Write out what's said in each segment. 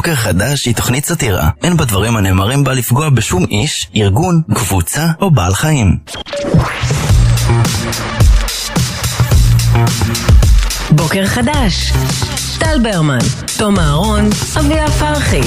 בוקר חדש היא תוכנית סאטירה. אין בדברים הנאמרים בה לפגוע בשום איש, ארגון, קבוצה או בעל חיים. בוקר חדש. טל ברמן, תום אהרון, אביה פרחי.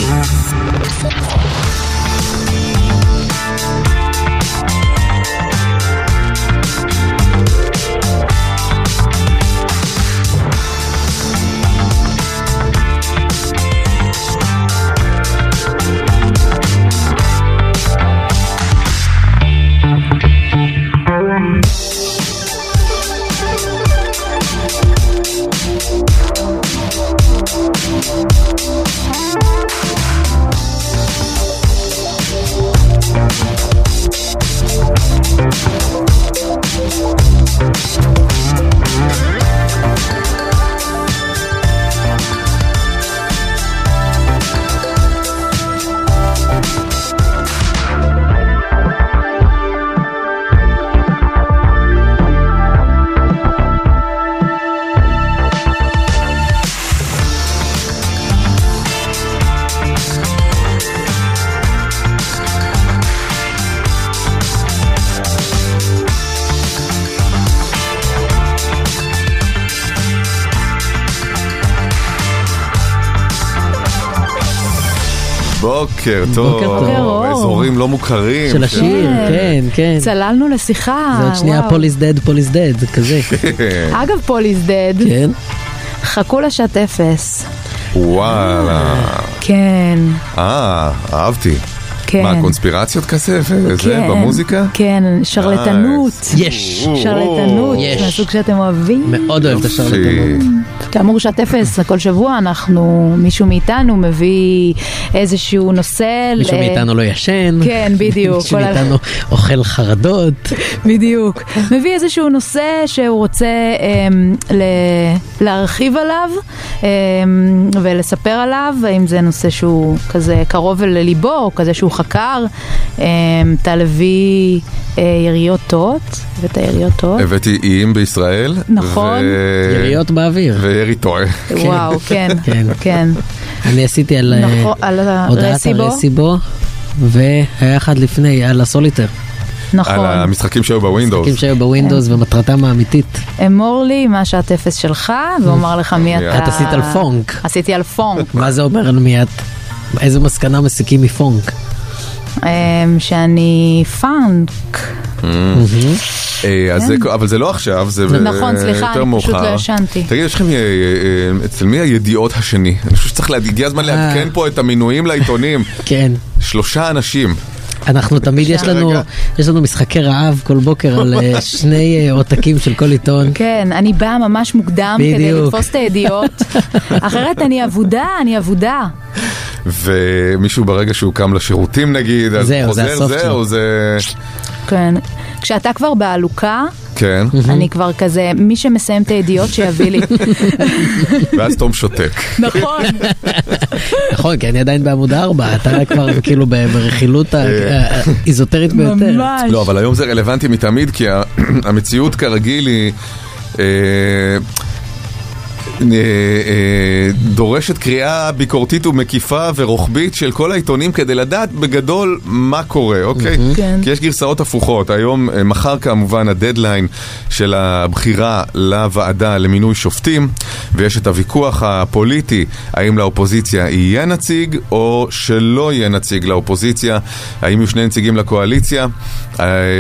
בוקר טוב, בוקר טוב. אזורים לא מוכרים. של השיר, כן, כן. צללנו לשיחה, זה עוד שנייה וואו. Paul is dead, Paul is dead, זה כזה. אגב, Paul is dead, כן. חכו לשעת אפס. וואלה. כן, אה, אהבתי. כן. מה, קונספירציות כזה וזה כן, במוזיקה? כן, שרלטנות. יש. שרלטנות, יש. מהסוג שאתם אוהבים. מאוד אוהב את השרלטנות. כאמור, שעת אפס, כל שבוע אנחנו, מישהו מאיתנו מביא איזשהו נושא. מישהו מאיתנו לא ישן. כן, בדיוק. מישהו מאיתנו אוכל חרדות. בדיוק. מביא איזשהו נושא שהוא רוצה אמ, ל- להרחיב עליו אמ, ולספר עליו, האם זה נושא שהוא כזה קרוב לליבו, או כזה שהוא חקר. אמ, אתה לביא אה, יריות טועות, הבאת יריות טועות. הבאתי איים בישראל. נכון. ו- יריות באוויר. וירי טועה. וואו, כן, כן. כן. אני עשיתי על אה, נכון, על הודעת הרסיבו. והיה אחד לפני, על הסוליטר. על נכון. המשחקים שהיו בווינדוס. משחקים שהיו בווינדוס ומטרתם האמיתית. אמור לי מה שעת אפס שלך, ואומר לך מי את אתה. עשית על פונק. עשיתי על פונק. מה זה אומר על מי את? איזה מסקנה מסיקים מפונק? אמ, שאני פאנק. אה, אז זה- אבל זה לא עכשיו, זה כן. נכון, סליחה, יותר אני פשוט מאוחר. לא ישנתי. תגיד, יש לכם, אה, אה, אצל מי הידיעות השני? אני חושב שצריך, הגיע הזמן לעדכן פה את המינויים לעיתונים. כן. שלושה אנשים. אנחנו תמיד, יש לנו. יש לנו משחקי רעב כל בוקר על אה, שני אה, עותקים של כל עיתון. כן, אני באה ממש מוקדם כדי. לתפוס את הידיעות, אחרת אני אבודה, אני אבודה. ומישהו ברגע שהוא קם לשירותים נגיד, אז זהו, זה חוזר, הסוף זהו. זה... כן. כשאתה כבר בעלוקה, כן, אני כבר כזה, מי שמסיים את הידיעות שיביא לי. ואז תום שותק. נכון. נכון, כי אני עדיין בעמוד 4, אתה כבר כאילו ברכילות ה- האיזוטרית ביותר. ממש. לא, אבל היום זה רלוונטי מתמיד, כי המציאות כרגיל היא... אה, אה, דורשת קריאה ביקורתית ומקיפה ורוחבית של כל העיתונים כדי לדעת בגדול מה קורה, אוקיי? כן. כי יש גרסאות הפוכות. היום, אה, מחר כמובן הדדליין של הבחירה לוועדה למינוי שופטים, ויש את הוויכוח הפוליטי, האם לאופוזיציה יהיה נציג או שלא יהיה נציג לאופוזיציה, האם יהיו שני נציגים לקואליציה,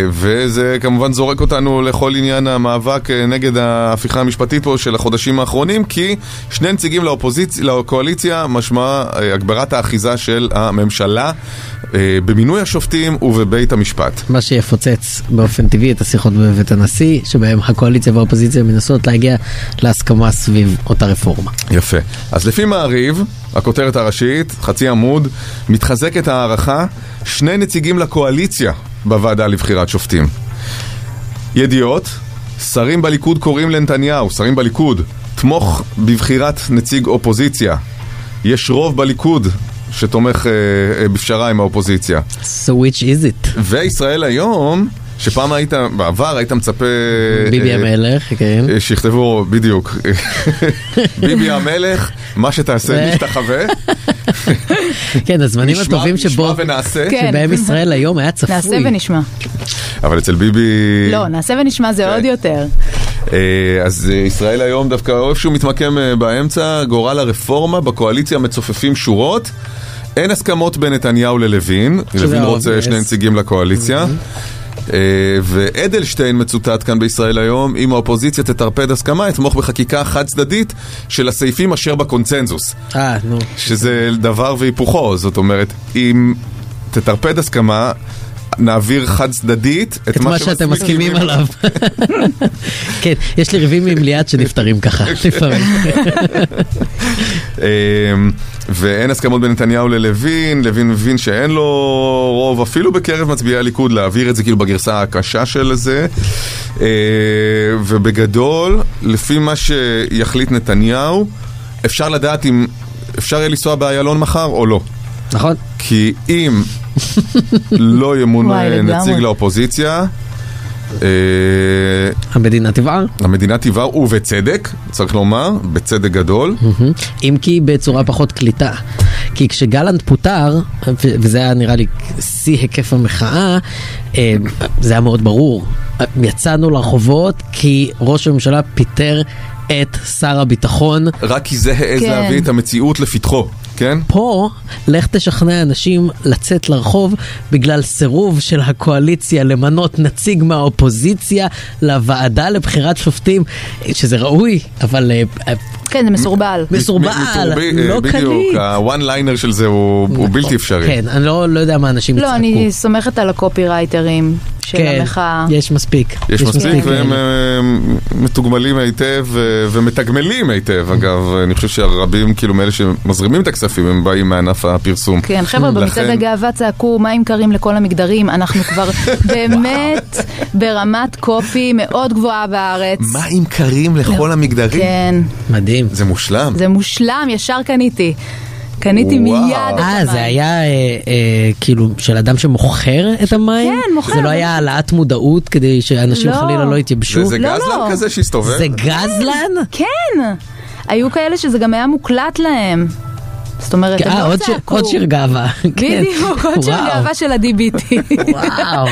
וזה כמובן זורק אותנו לכל עניין המאבק נגד ההפיכה המשפטית פה של החודשים האחרונים, כי שני נציגים לאופוזיציה, לקואליציה משמע אה, הגברת האחיזה של הממשלה אה, במינוי השופטים ובבית המשפט. מה שיפוצץ באופן טבעי את השיחות בבית הנשיא, שבהם הקואליציה והאופוזיציה מנסות להגיע להסכמה סביב אותה רפורמה. יפה. אז לפי מעריב, הכותרת הראשית, חצי עמוד, מתחזקת הערכה, שני נציגים לקואליציה בוועדה לבחירת שופטים. ידיעות, שרים בליכוד קוראים לנתניהו, שרים בליכוד, תמוך בבחירת נציג אופוזיציה. יש רוב בליכוד שתומך אה, אה, בפשרה עם האופוזיציה. So which is it? וישראל היום, שפעם היית, בעבר היית מצפה... ביבי אה, המלך, כן. אה, שיכתבו, בדיוק, ביבי המלך, מה שתעשה, משתחווה. כן, הזמנים נשמע- הטובים שבו... נשמע ונעשה, כן. שבהם ישראל היום היה צפוי. נעשה ונשמע. אבל אצל ביבי... לא, נעשה ונשמע זה כן. עוד יותר. אה, אז אה, ישראל היום דווקא איפשהו מתמקם אה, באמצע, גורל הרפורמה, בקואליציה מצופפים שורות. אין הסכמות בין נתניהו ללוין, לוין רוצה obvious. שני נציגים לקואליציה. אה, ואדלשטיין מצוטט כאן בישראל היום, אם האופוזיציה תטרפד הסכמה, יתמוך בחקיקה חד צדדית של הסעיפים אשר בקונצנזוס. אה, נו. שזה דבר והיפוכו, זאת אומרת, אם תטרפד הסכמה, נעביר חד צדדית את, את מה שאתם מסכימים עליו. כן, יש לי ריבים עם ליאת שנפטרים ככה לפעמים. אמ, ואין הסכמות בין נתניהו ללוין, לוין מבין שאין לו רוב אפילו בקרב מצביעי הליכוד להעביר את זה כאילו בגרסה הקשה של זה. אה, ובגדול, לפי מה שיחליט נתניהו, אפשר לדעת אם אפשר יהיה לנסוע באיילון מחר או לא. נכון? כי אם לא ימונה. נציג לאופוזיציה, אה, המדינה תבער. המדינה תבער, ובצדק, צריך לומר, בצדק גדול. אם כי בצורה פחות קליטה. כי כשגלנט פוטר, וזה היה נראה לי שיא היקף המחאה, אה, זה היה מאוד ברור. יצאנו לרחובות כי ראש הממשלה פיטר את שר הביטחון. רק כי זה העז כן. להביא את המציאות לפתחו, כן? פה, לך תשכנע אנשים לצאת לרחוב בגלל סירוב של הקואליציה למנות נציג מהאופוזיציה לוועדה לבחירת שופטים, שזה ראוי, אבל אה, אה, כן, זה מסורבל. מסורבל, לא אה, בדיוק, קליט. הוואן ליינר של זה הוא הוא בלתי אפשרי. כן, אני לא, לא יודע מה אנשים יצעקו. לא, אני סומכת על הקופי רייטרים של כן, המחאה. יש מספיק. יש מספיק והם מתוגמלים היטב ומתגמלים היטב אגב, אני חושב שהרבים כאילו מאלה שמזרימים את הכספים הם באים מענף הפרסום. כן, חבר'ה, במצעד לכן- הגאווה צעקו מים קרים לכל המגדרים, אנחנו כבר באמת ברמת קופי מאוד גבוהה בארץ. מים קרים לכל המגדרים? כן, מדהים. זה מושלם. זה מושלם, ישר קניתי. קניתי וואו. מיד את אה, המים. זה היה אה, אה, כאילו של אדם שמוכר את המים? כן, מוכר. זה לא היה העלאת מודעות כדי שאנשים לא. חלילה לא יתייבשו? זה לא, גזלן לא. כזה שהסתובב? זה גזלן? כן, היו כאלה שזה גם היה מוקלט להם. זאת אומרת, הם אה, לא עוד שיר- צעקו. עוד שיר גאווה. כן. בדיוק, עוד שיר. גאווה של ה-DBT. וואו.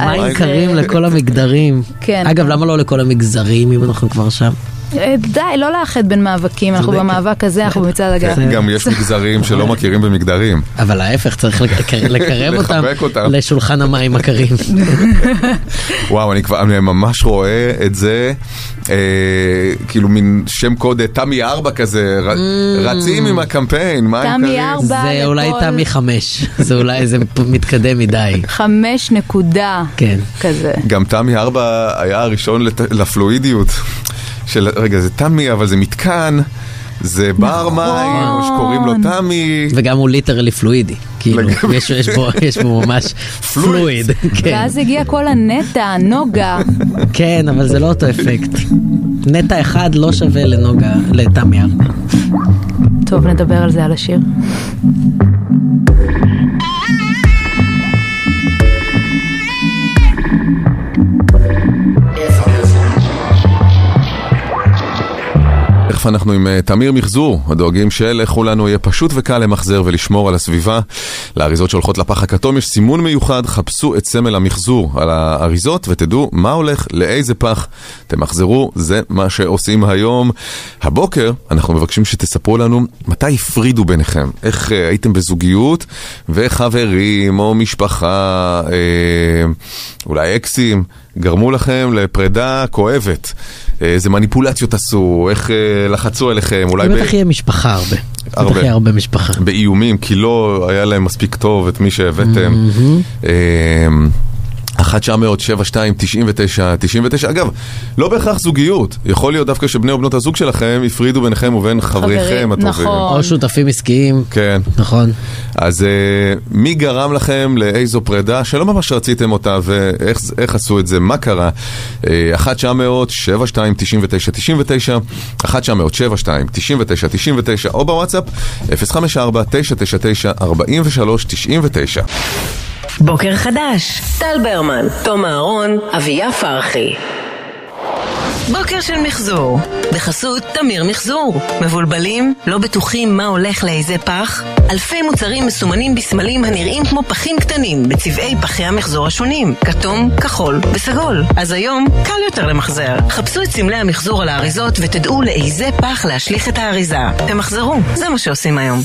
מים קרים אה, לכל המגדרים. כן. אגב, למה לא לכל המגזרים אם אנחנו כבר שם? אה, די, לא לאחד בין מאבקים, אנחנו. במאבק הזה, אנחנו במצעד הגאווה. גם יש מגזרים שלא מכירים במגדרים. אבל ההפך, צריך לק- לקרב אותם לחבק אותם. לשולחן המים הקרים. וואו, אני כבר, ממש רואה את זה, אה, כאילו מין שם קוד אה, תמי ארבע כזה, ר, רצים עם הקמפיין, מה הם תמי קרים? זה אולי תמי חמש. זה אולי, זה מתקדם מדי. חמש נקודה כן. כזה. גם תמי ארבע היה הראשון לפלואידיות. של, רגע, זה תמי, אבל זה מתקן, זה בר נכון. מים, שקוראים לו תמי. וגם הוא ליטרלי פלואידי. כאילו. יש, יש, בו, יש בו ממש פלואיד. כן, ואז הגיע כל הנטע, נוגה. כן, אבל זה לא אותו אפקט. נטע אחד לא שווה לנוגה, לתמי ארבע. טוב, נדבר על זה על השיר. תכף אנחנו עם אה, תמיר מחזור, הדואגים שלכו לנו יהיה פשוט וקל למחזר ולשמור על הסביבה. לאריזות שהולכות לפח הכתום יש סימון מיוחד, חפשו את סמל המחזור על האריזות ותדעו מה הולך לאיזה פח. תמחזרו, זה מה שעושים היום. הבוקר אנחנו מבקשים שתספרו לנו מתי הפרידו ביניכם, איך אה, הייתם בזוגיות וחברים או משפחה, אה, אולי אקסים. גרמו לכם לפרידה כואבת, איזה מניפולציות עשו, איך אה, לחצו עליכם, אולי ב- בטח יהיה משפחה הרבה. הרבה. בטח יהיה הרבה משפחה. באיומים, כי לא היה להם מספיק טוב את מי שהבאתם. אמ, 1 900 72 99 99 אגב, לא בהכרח זוגיות, יכול להיות דווקא שבני או בנות הזוג שלכם הפרידו ביניכם ובין חבריכם חברים, הטובים. נכון. או שותפים עסקיים, כן. נכון. אז uh, מי גרם לכם לאיזו פרידה שלא ממש רציתם אותה ואיך איך עשו את זה, מה קרה? אה, 1 900 72 99 99 1 900 72 99 99 או בוואטסאפ 054 999 43 99 בוקר חדש, טל ברמן, תום אהרון, אביה פרחי. בוקר של מחזור, בחסות תמיר מחזור. מבולבלים? לא בטוחים מה הולך לאיזה פח? אלפי מוצרים מסומנים בסמלים הנראים כמו פחים קטנים בצבעי פחי המחזור השונים, כתום, כחול וסגול. אז היום קל יותר למחזר. חפשו את סמלי המחזור על האריזות ותדעו לאיזה פח להשליך את האריזה. תמחזרו, זה מה שעושים היום.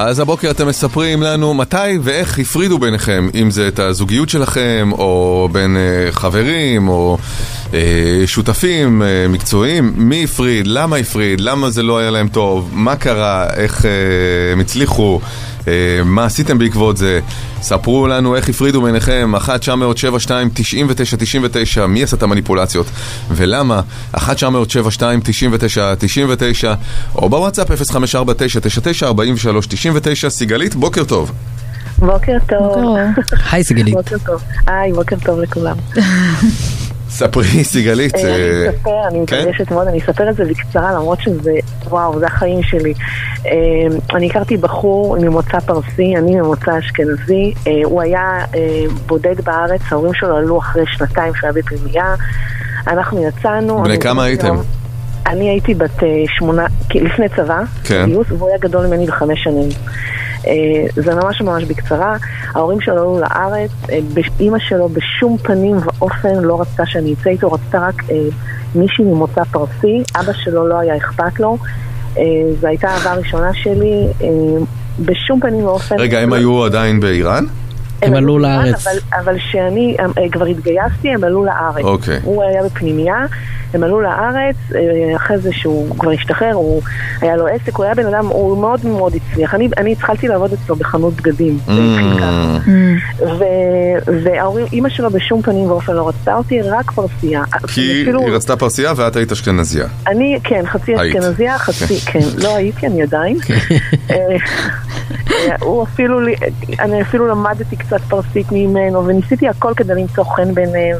אז הבוקר אתם מספרים לנו מתי ואיך הפרידו ביניכם, אם זה את הזוגיות שלכם, או בין אה, חברים, או אה, שותפים אה, מקצועיים, מי הפריד, למה הפריד, למה זה לא היה להם טוב, מה קרה, איך הם הצליחו, מה עשיתם בעקבות זה, ספרו לנו איך הפרידו ביניכם, 1 900 72 99 99 מי עשה את המניפולציות ולמה, 1 900 72 99 99 או בוואטסאפ 0549 99 43 99 סיגלית, בוקר טוב. בוקר טוב. היי סיגלית. בוקר טוב. היי, בוקר טוב לכולם. ספרי סיגלית. אה, אה, אני אספר, אני כן? מתרגשת מאוד, אני אספר את זה בקצרה למרות שזה, וואו, זה החיים שלי. אה, אני הכרתי בחור ממוצא פרסי, אני ממוצא אשכנזי. אה, הוא היה אה, בודד בארץ, ההורים שלו עלו אחרי שנתיים שהוא היה בפנימייה. אנחנו יצאנו. בני כמה הייתם? אני הייתי בת אה, שמונה, לפני צבא, כן. גיוס, והוא היה גדול ממני בחמש שנים. אה, זה ממש ממש בקצרה. ההורים שלו עלו לארץ, אה, אימא שלו בשום פנים ואופן לא רצתה שאני אצא איתו, רצתה רק אה, מישהי ממוצא פרסי, אבא שלו לא היה אכפת לו. זו הייתה אהבה ראשונה שלי, בשום פנים ואופן. רגע, הם היו עדיין באיראן? הם עלו לארץ. אבל, אבל כשאני אה, כבר התגייסתי, הם עלו לארץ. אוקיי. הוא היה בפנימייה, הם עלו לארץ, אה, אחרי זה שהוא כבר השתחרר, הוא היה לו עסק, הוא היה בן אדם, הוא מאוד מאוד הצליח. אני, אני התחלתי לעבוד אצלו בחנות בגדים. Mm, ו- וההורים, אימא שלו בשום פנים ואופן לא רצתה אותי, רק פרסייה. כי אפילו- היא רצתה פרסייה ואת היית אשכנזייה. אני, כן, חצי היית. אשכנזיה, חצי, כן, לא הייתי, אני עדיין. אה, אה, הוא אפילו, אני אפילו למדתי קצת פרסית ממנו, וניסיתי הכל כדי למצוא חן ביניהם,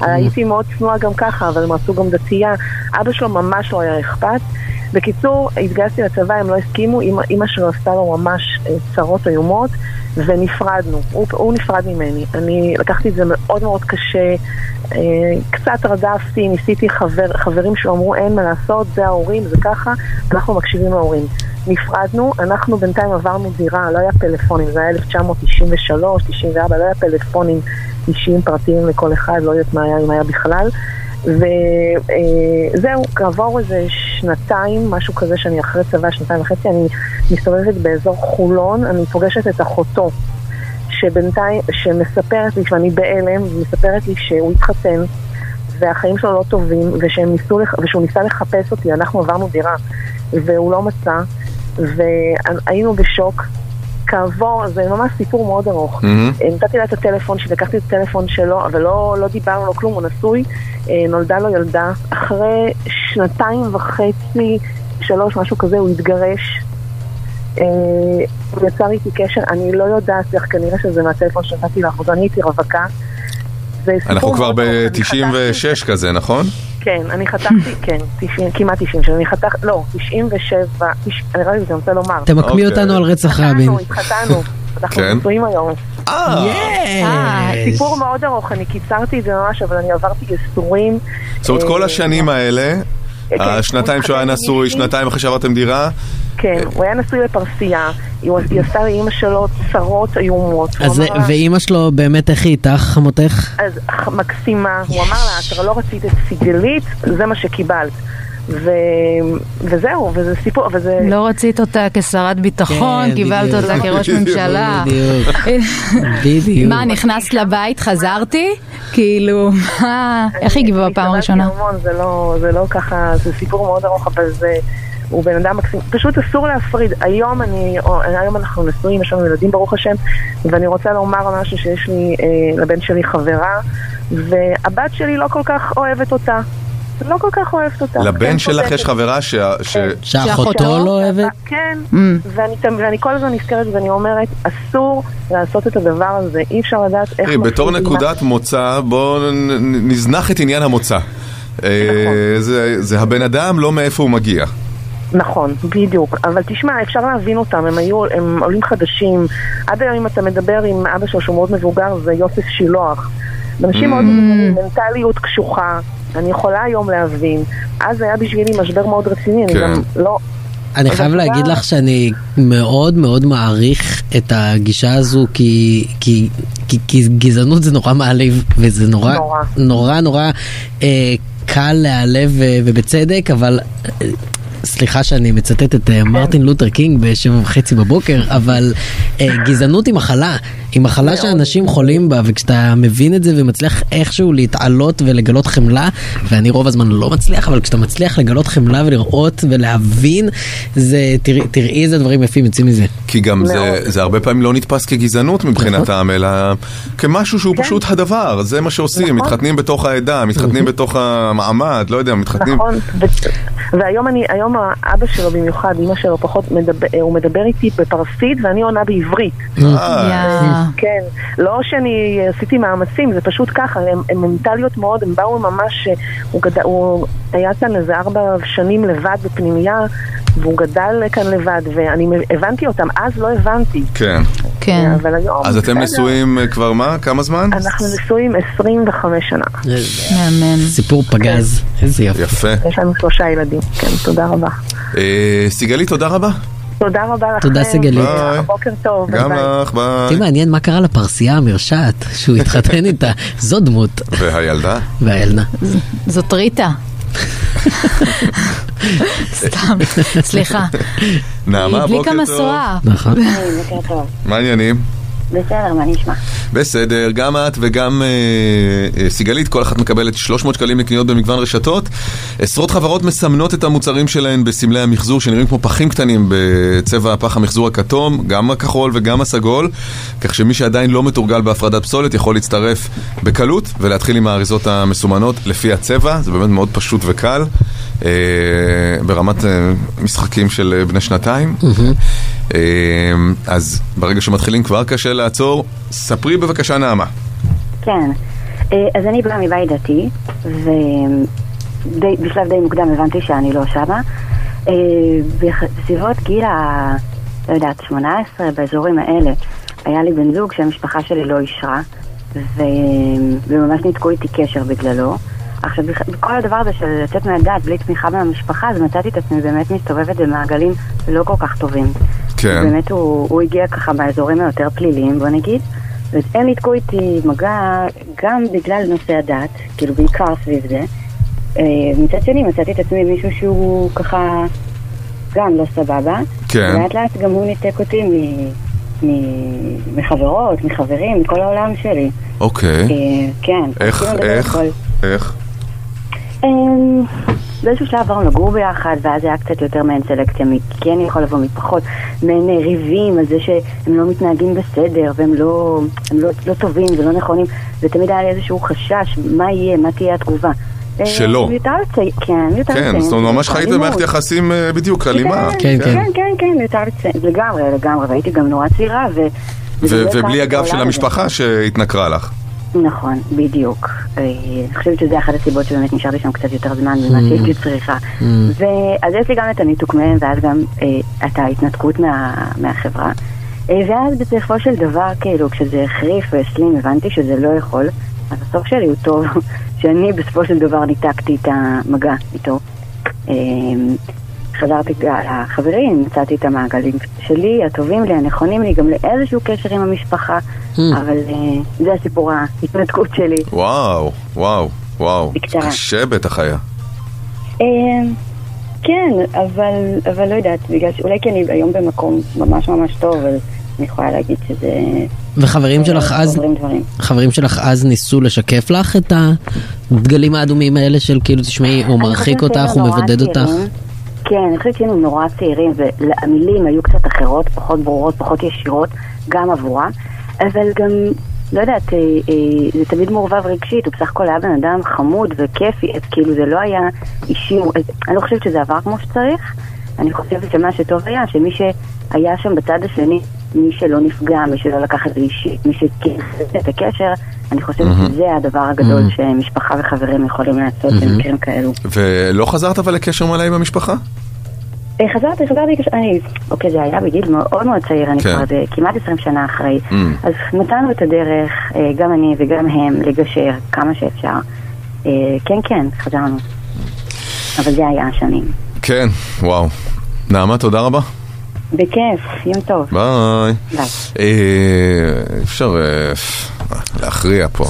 והייתי מאוד צנועה גם ככה, אבל הם רצו גם דתייה. אבא שלו ממש לא היה אכפת. בקיצור, התגייסתי לצבא, הם לא הסכימו, אמא שלו עשתה לו ממש אה, צרות איומות, ונפרדנו. הוא, הוא נפרד ממני. אני לקחתי את זה מאוד מאוד קשה, אה, קצת רדפתי, ניסיתי חבר, חברים שלו אמרו אין מה לעשות, זה ההורים, זה ככה, אנחנו מקשיבים להורים. נפרדנו, אנחנו בינתיים עברנו דירה, לא היה פלאפונים, זה היה 1993, 94, לא היה פלאפונים אישיים פרטיים לכל אחד, לא יודעת מה היה, אם היה בכלל. וזהו, כעבור איזה שנתיים, משהו כזה שאני אחרי צבא, שנתיים וחצי, אני מסתובבת באזור חולון, אני פוגשת את אחותו, שבינתיים, שמספרת לי, ואני בהלם, ומספרת לי שהוא התחתן, והחיים שלו לא טובים, ושהם ניסו, ושהוא ניסה לחפש אותי, אנחנו עברנו דירה, והוא לא מצא, והיינו בשוק. כעבור, זה ממש סיפור מאוד ארוך. אה, נתתי לה את הטלפון שלי, לקחתי את הטלפון שלו, אבל לא, לא דיברנו, לא כלום, הוא נשוי, אה, נולדה לו ילדה. אחרי שנתיים וחצי, שלוש, משהו כזה, הוא התגרש. אה, הוא יצר איתי קשר, אני לא יודעת איך, כנראה שזה מהטלפון שנתתי אז אני הייתי רווקה. אנחנו כבר מאוד ארוך, אני חתכתי- ב-96 כזה, נכון? כן, אני חתכתי, כן, 90, כמעט 90 שנה, אני חתך, לא, 97, תש- אני רק רוצה לומר. תמקמי אוקיי. אותנו על רצח רבין. התחתנו, התחתנו, אנחנו כן. נשואים היום. אה, אה. סיפור מאוד ארוך, אני קיצרתי את זה ממש, אבל אני עברתי ייסורים. זאת אומרת, כל אה, השנים האלה, השנתיים הוא שהוא היה נשוי. שנתיים אחרי שעברתם דירה, כן, הוא היה נשוי לפרסייה, היא עשתה לאימא שלו צרות איומות. אז ואימא שלו באמת איך היא איתך, חמותך? אז מקסימה, הוא אמר לה, את לא רצית את סיגלית, זה מה שקיבלת. ו... וזהו, וזה סיפור, וזה... לא רצית אותה כשרת ביטחון, כן, קיבלת. אותה כראש ממשלה. בדיוק. בדיוק. מה, נכנסת לבית, חזרתי? כאילו, מה, איך היא הגיבה בפעם הראשונה? זה לא, זה לא ככה, זה סיפור מאוד ארוך, אבל זה... הוא בן אדם מקסים, פשוט אסור להפריד. היום אני, או, היום אנחנו נשואים, יש לנו ילדים ברוך השם, ואני רוצה לומר משהו שיש לי, אה, לבן שלי חברה, והבת שלי לא כל כך אוהבת אותה. לא כל כך אוהבת אותה. לבן כן, שלך. יש חברה ש... ש- שאחותו? לא אוהבת? כן, Mm. ואני, כל הזמן נזכרת ואני אומרת, אסור לעשות את הדבר הזה, אי אפשר לדעת איך... תראי, בתור. נקודת מוצא, בואו נזנח את עניין המוצא. אה, נכון. זה- זה הבן אדם, לא מאיפה הוא מגיע. נכון, בדיוק. אבל תשמע, אפשר להבין אותם, הם היו, הם עולים חדשים. עד היום אם אתה מדבר עם אבא שלו שהוא מאוד מבוגר, זה יוסף שילוח. אנשים מאוד מבוגרים, מנטליות קשוחה. אני יכולה היום להבין. אז זה היה בשבילי משבר מאוד רציני, אני כן. גם לא... אני חייב. להגיד לך שאני מאוד מאוד מעריך את הגישה הזו כי, כי, כי, כי גזענות זה נורא מעליב וזה נורא נורא. נורא נורא אה, קל להיעלב אה, ובצדק אבל אה, סליחה שאני מצטט את אה, מרטין לותר קינג בשבע וחצי בבוקר אבל אה, גזענות היא מחלה היא מחלה שאנשים חולים בה וכשאתה מבין את זה ומצליח איכשהו להתעלות ולגלות חמלה ואני רוב הזמן לא מצליח אבל כשאתה מצליח לגלות חמלה ולראות ולהבין זה תראי, תראי איזה דברים יפים יוצאים מזה. כי גם זה. זה הרבה פעמים לא נתפס כגזענות מבחינתם, אלא כמשהו שהוא פשוט הדבר, זה מה שעושים, נכון. מתחתנים בתוך העדה, מתחתנים בתוך המעמד, לא יודע, מתחתנים... נכון, ו- והיום אני, היום האבא שלו במיוחד, אמא שלו פחות, מדבר, הוא מדבר איתי בפרסית ואני עונה בעברית. אה. כן, לא שאני עשיתי מאמצים, זה פשוט ככה, הם, הם מנטליות מאוד, הם באו ממש, הוא, גד... הוא היה כאן איזה ארבע שנים לבד בפנימייה, והוא גדל כאן לבד, ואני הבנתי אותם, אז לא הבנתי. כן. כן. אבל היום... אז אתם. נשואים אה, כבר מה? כמה זמן? אנחנו נשואים 25 שנה. מהמם. סיפור פגז, איזה יופי. יפה. יש לנו שלושה ילדים, כן, תודה רבה. אה, סיגלי, תודה רבה. תודה רבה לכם. תודה, סיגלית. ביי. בוקר טוב. גם ביי. לך, ביי. אותי מעניין מה קרה לפרסייה המרשעת שהוא התחתן איתה, זו דמות. והילדה? והילדה. זאת ריטה. סתם, סליחה. נעמה, היא בוקר הדליקה טוב. משואה. נכון. היי, בוקר טוב. מה העניינים? בסדר, מה נשמע? בסדר, גם את וגם אה, אה, סיגלית, כל אחת מקבלת 300 שקלים לקניות במגוון רשתות. עשרות חברות מסמנות את המוצרים שלהן בסמלי המחזור שנראים כמו פחים קטנים בצבע פח המחזור הכתום, גם הכחול וגם הסגול, כך שמי שעדיין לא מתורגל בהפרדת פסולת יכול להצטרף בקלות ולהתחיל עם האריזות המסומנות לפי הצבע, זה באמת מאוד פשוט וקל, ברמת אה, משחקים של אה, בני שנתיים. אה, אז ברגע שמתחילים כבר קשה לעצור. ספרי בבקשה נעמה. כן. אה, אז אני באה מבית דתי, ובשלב די מוקדם הבנתי שאני לא שמה. אה, בסביבות גיל ה... לא יודעת, 18, באזורים האלה, היה לי בן זוג שהמשפחה שלי לא אישרה, ו... וממש ניתקו איתי קשר בגללו. עכשיו, בכ- בכל הדבר הזה של לצאת מהדת בלי תמיכה מהמשפחה, אז מצאתי את עצמי באמת מסתובבת במעגלים לא כל כך טובים. כן. באמת הוא, הוא הגיע ככה באזורים היותר פליליים, בוא נגיד. והם ניתקו איתי מגע גם בגלל נושא הדת, כאילו בעיקר סביב זה. אה, מצד שני מצאתי את עצמי מישהו שהוא ככה גם לא סבבה. כן. לאט לאט גם הוא ניתק אותי מ... מ- מחברות, מחברים, מכל העולם שלי. אוקיי. אה, כן. איך, לדבר איך. איך? אמ, באיזשהו שלב עברנו לגור ביחד, ואז היה קצת יותר מעין סלקציה, מי כן יכול לבוא, מי פחות, מעין אה, ריבים על זה שהם לא מתנהגים בסדר, והם לא, הם לא, לא טובים ולא נכונים, ותמיד היה לי איזשהו חשש, מה יהיה, מה תהיה התגובה. אה, שלא. מיותר לציין, כן, מיותר לציין. כן, זאת אומרת, ממש חיית. במערכת יחסים אה, בדיוק אלימה. כן, כן. כן, כן, כן, מיותר לציין, לגמרי, לגמרי, והייתי גם נורא צעירה, ו... ובלי הגב של המשפחה שהתנכרה לך. נכון, בדיוק. אה, אני חושבת שזה אחת הסיבות שבאמת נשארתי שם קצת יותר זמן ממה שהייתי צריכה. ואז יש לי גם את הניתוק מהם, ואז גם אה, את ההתנתקות מה, מהחברה. אה, ואז בסופו של דבר, כאילו, כשזה החריף והסלים, הבנתי שזה לא יכול. אז הסוף שלי הוא טוב, שאני בסופו של דבר ניתקתי את המגע איתו. אה, חזרתי לחברים, מצאתי את המעגלים שלי, הטובים לי, הנכונים לי, גם לאיזשהו קשר עם המשפחה, אבל אה, זה הסיפור ההתנתקות שלי. וואו, וואו, וואו. בקצרה. קשה בטח היה. אה, כן, אבל, אבל לא יודעת, בגלל שאולי כי אני היום במקום ממש ממש טוב, אז אני יכולה להגיד שזה... וחברים שלך אז, עוברים דברים. חברים שלך אז ניסו לשקף לך את הדגלים האדומים האלה של כאילו תשמעי, הוא מרחיק אותך, הוא מבודד אותך. כן, אני חושבת שהיינו נורא צעירים, והמילים היו קצת אחרות, פחות ברורות, פחות ישירות, גם עבורה, אבל גם, לא יודעת, אה, אה, זה תמיד מעורבב רגשית, הוא בסך הכל היה בן אדם חמוד וכיפי, אז כאילו זה לא היה אישי, אני לא חושבת שזה עבר כמו שצריך, אני חושבת שמה שטוב היה, שמי שהיה שם בצד השני, מי שלא נפגע, מי שלא לקח את זה אישית, מי שכיסס את הקשר, אני חושבת שזה הדבר הגדול שמשפחה וחברים יכולים לעשות במקרים כאלו. ולא חזרת אבל לקשר מלא עם המשפחה? אה, חזרתי, חזרתי, אני, אוקיי, זה היה בגיל מאוד מאוד צעיר, אני כן. כבר כמעט 20 שנה אחרי. Mm. אז נתנו את הדרך, אה, גם אני וגם הם, לגשר כמה שאפשר. אה, כן, כן, חזרנו. אבל זה היה השנים. כן, וואו. נעמה, תודה רבה. בכיף, יום טוב. ביי. אה, אפשר אה, להכריע פה.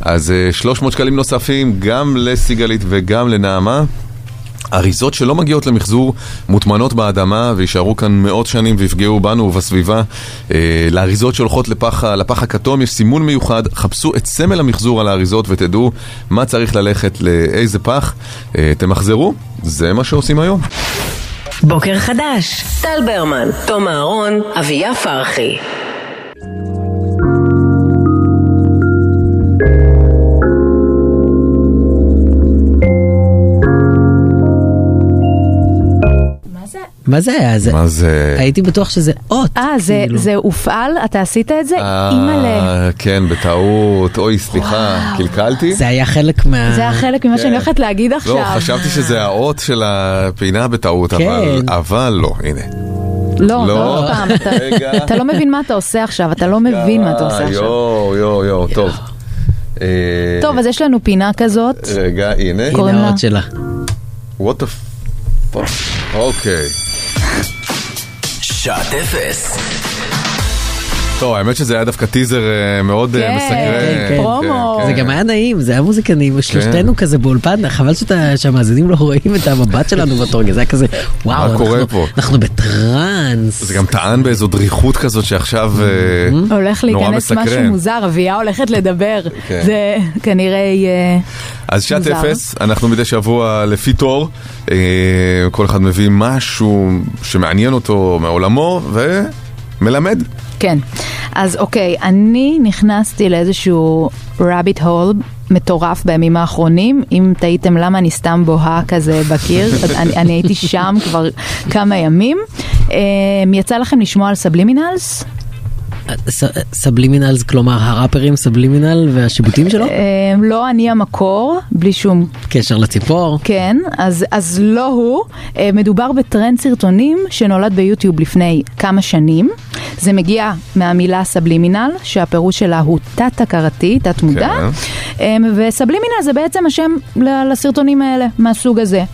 אז אה, 300 שקלים נוספים גם לסיגלית וגם לנעמה. אריזות שלא מגיעות למחזור מוטמנות באדמה ויישארו כאן מאות שנים ויפגעו בנו ובסביבה. אה, לאריזות שהולכות לפח, לפח הכתום יש סימון מיוחד, חפשו את סמל המחזור על האריזות ותדעו מה צריך ללכת לאיזה פח. אה, תמחזרו, זה מה שעושים היום. בוקר חדש, טל ברמן, תום אהרון, אביה פרחי. מה זה היה? זה- מה זה? הייתי בטוח שזה אות. אה, זה- כאילו. זה הופעל? אתה עשית את זה? אימא'לה. אה, כן, בטעות. אוי, סליחה, קלקלתי? זה היה חלק מה... זה היה חלק ממה שאני הולכת להגיד עכשיו. לא, חשבתי שזה האות של הפינה בטעות, כן. אבל, אבל לא, הנה. לא, לא. לא, עוד פעם, אתה-. אתה לא מבין מה אתה עושה עכשיו, אתה לא מבין מה אתה עושה עכשיו. יואו, יואו, יואו, טוב. אה, טוב, אז יש לנו פינה כזאת. רגע, הנה. קוראים הנה לה- האות שלה. what the fuck. אוקיי. שעת אפס. טוב, האמת שזה היה דווקא טיזר אה, מאוד אה, כן, מסקרן. כן, פרומו. כן, זה כן. גם היה נעים, זה היה מוזיקה נעימה, שלושתנו כזה באולפן, חבל שהמאזינים לא רואים את המבט שלנו באותו רגע, זה היה כזה, וואו, אנחנו- בטראנס. זה גם טען באיזו דריכות כזאת שעכשיו אה, הולך נורא להיכנס משהו מסקרן. מוזר, אביה הולכת לדבר. כן. זה כנראה יהיה... אז שעת. אפס, אנחנו מדי שבוע לפי תור, כל אחד מביא משהו שמעניין אותו מעולמו ומלמד. כן. אז אוקיי, אני נכנסתי לאיזשהו rabbit hole מטורף בימים האחרונים. אם תהיתם למה אני סתם בוהה כזה בקיר, אני, אני הייתי שם כבר כמה ימים. אה, יצא לכם לשמוע על סבלימינלס? ס- סבלימינלס, כלומר הראפרים סבלימינל והשיבוטים שלו? אה, לא אני המקור, בלי שום קשר לציפור. כן, אז, אז לא הוא. אה, מדובר בטרנד סרטונים שנולד ביוטיוב לפני כמה שנים. זה מגיע מהמילה subliminal, שהפירוש שלה הוא תת-הכרתי, תת-מודע. אה, ו subliminal זה בעצם השם לסרטונים האלה, מהסוג הזה.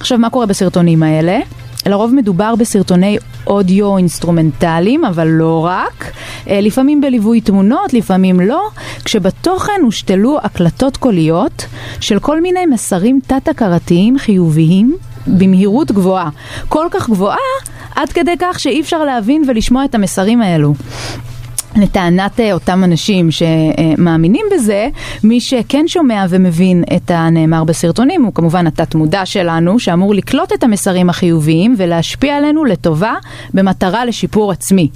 עכשיו, מה קורה בסרטונים האלה? לרוב מדובר בסרטוני אודיו אינסטרומנטליים, אבל לא רק. אה, לפעמים בליווי תמונות, לפעמים לא, כשבתוכן הושתלו הקלטות קוליות של כל מיני מסרים תת-הכרתיים חיוביים במהירות גבוהה. כל כך גבוהה, עד כדי כך שאי אפשר להבין ולשמוע את המסרים האלו. לטענת אה, אותם אנשים שמאמינים בזה, מי שכן שומע ומבין את הנאמר בסרטונים הוא כמובן התת מודע שלנו, שאמור לקלוט את המסרים החיוביים ולהשפיע עלינו לטובה במטרה לשיפור עצמי.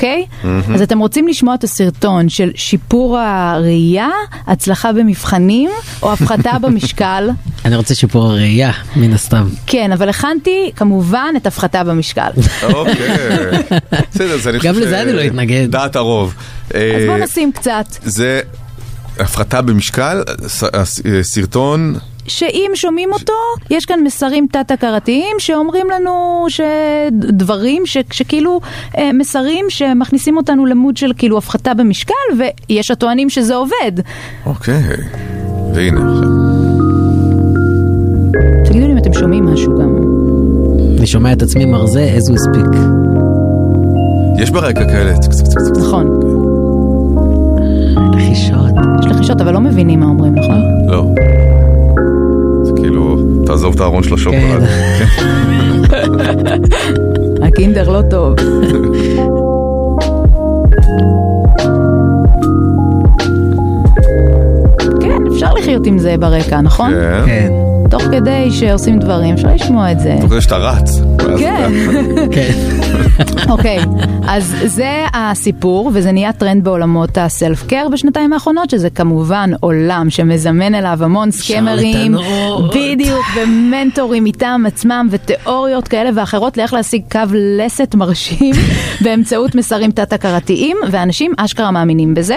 אוקיי? מהמם. אז אתם רוצים לשמוע את הסרטון של שיפור הראייה, הצלחה במבחנים או הפחתה במשקל? אני רוצה שיפור הראייה, מן הסתם. כן, אבל הכנתי כמובן את הפחתה במשקל. אוקיי. בסדר, אז אני חושב גם לזה אני לא אתנגד. דעת הרוב. אז אה, בואו נשים קצת. זה הפחתה במשקל, ס- הס- אה, סרטון, שאם שומעים אותו, יש כאן מסרים תת-הכרתיים שאומרים לנו שדברים ש, שכאילו אה, מסרים שמכניסים אותנו למוד של כאילו הפחתה במשקל, ויש הטוענים שזה עובד. אוקיי. והנה עכשיו. תגידו לי אם אתם שומעים משהו גם. אני שומע את עצמי מרזה as we speak. יש ברקע כאלה. נכון. לחישות. יש לחישות, אבל לא מבינים מה אומרים, נכון? לא. זה תעזוב את הארון של השוקולד. הקינדר לא טוב. כן, אפשר לחיות עם זה ברקע, נכון? כן. כן. תוך כדי שעושים דברים, אפשר לשמוע את זה. תוך כדי שאתה רץ. ואז כן. אוקיי, אז זה הסיפור, וזה נהיה טרנד בעולמות הסלף קר בשנתיים האחרונות, שזה כמובן עולם שמזמן אליו המון סקמרים. בדיוק, ומנטורים מטעם עצמם, ותיאוריות כאלה ואחרות לאיך להשיג קו לסת מרשים באמצעות מסרים תת-הכרתיים, ואנשים אשכרה מאמינים בזה.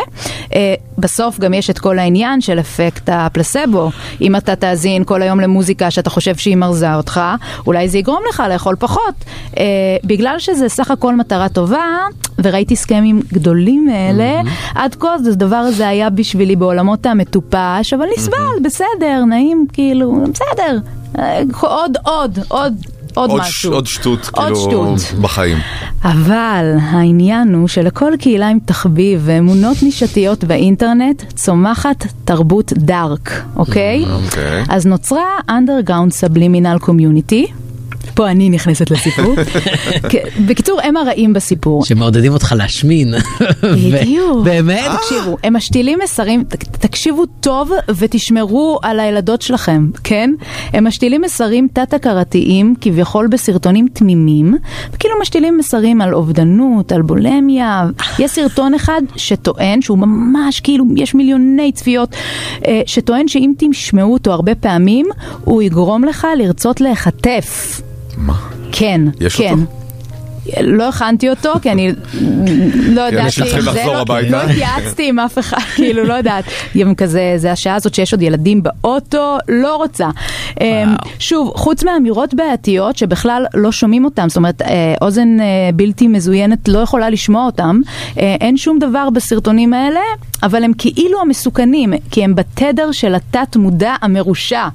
אה, בסוף גם יש את כל העניין של אפקט הפלסבו. אם אתה תאזין כל היום למוזיקה שאתה חושב שהיא מרזה אותך, אולי זה יגרום לך לאכול פחות. אה, בגלל שזה סך הכל מטרה טובה, וראיתי סכמים גדולים מאלה, עד כה הדבר הזה היה בשבילי בעולמות המטופש, אבל נסבל, בסדר, נעים, כאילו, בסדר. אה, עוד, עוד, עוד. עוד עוד משהו. ש- עוד שטות, עוד כאילו, שטות. בחיים. אבל העניין הוא שלכל קהילה עם תחביב ואמונות נישתיות באינטרנט צומחת תרבות דארק, אוקיי? אוקיי. אז נוצרה underground subliminal community. פה אני נכנסת לסיפור. כ- בקיצור, הם הרעים בסיפור. שמעודדים אותך להשמין. בדיוק. באמת? תקשיבו, הם משתילים מסרים, תקשיבו טוב ותשמרו על הילדות שלכם, כן? הם משתילים מסרים תת-הכרתיים, כביכול בסרטונים תמימים, וכאילו משתילים מסרים על אובדנות, על בולמיה. יש סרטון אחד שטוען, שהוא ממש כאילו, יש מיליוני צפיות, אה, שטוען שאם תשמעו אותו הרבה פעמים, הוא יגרום לך לרצות להיחטף. מה? כן, יש כן. אותו? לא הכנתי אותו, כי אני לא ידעתי, אנשים צריכים זה לחזור לא- הביתה. לא התייעצתי עם אף אחד, כאילו, לא יודעת. גם כזה, זה השעה הזאת שיש עוד ילדים באוטו, לא רוצה. אמ, שוב, חוץ מאמירות בעייתיות שבכלל לא שומעים אותם, זאת אומרת, אה, אוזן אה, בלתי מזוינת לא יכולה לשמוע אותם, אה, אין שום דבר בסרטונים האלה, אבל הם כאילו המסוכנים, כי הם בתדר של התת מודע המרושע.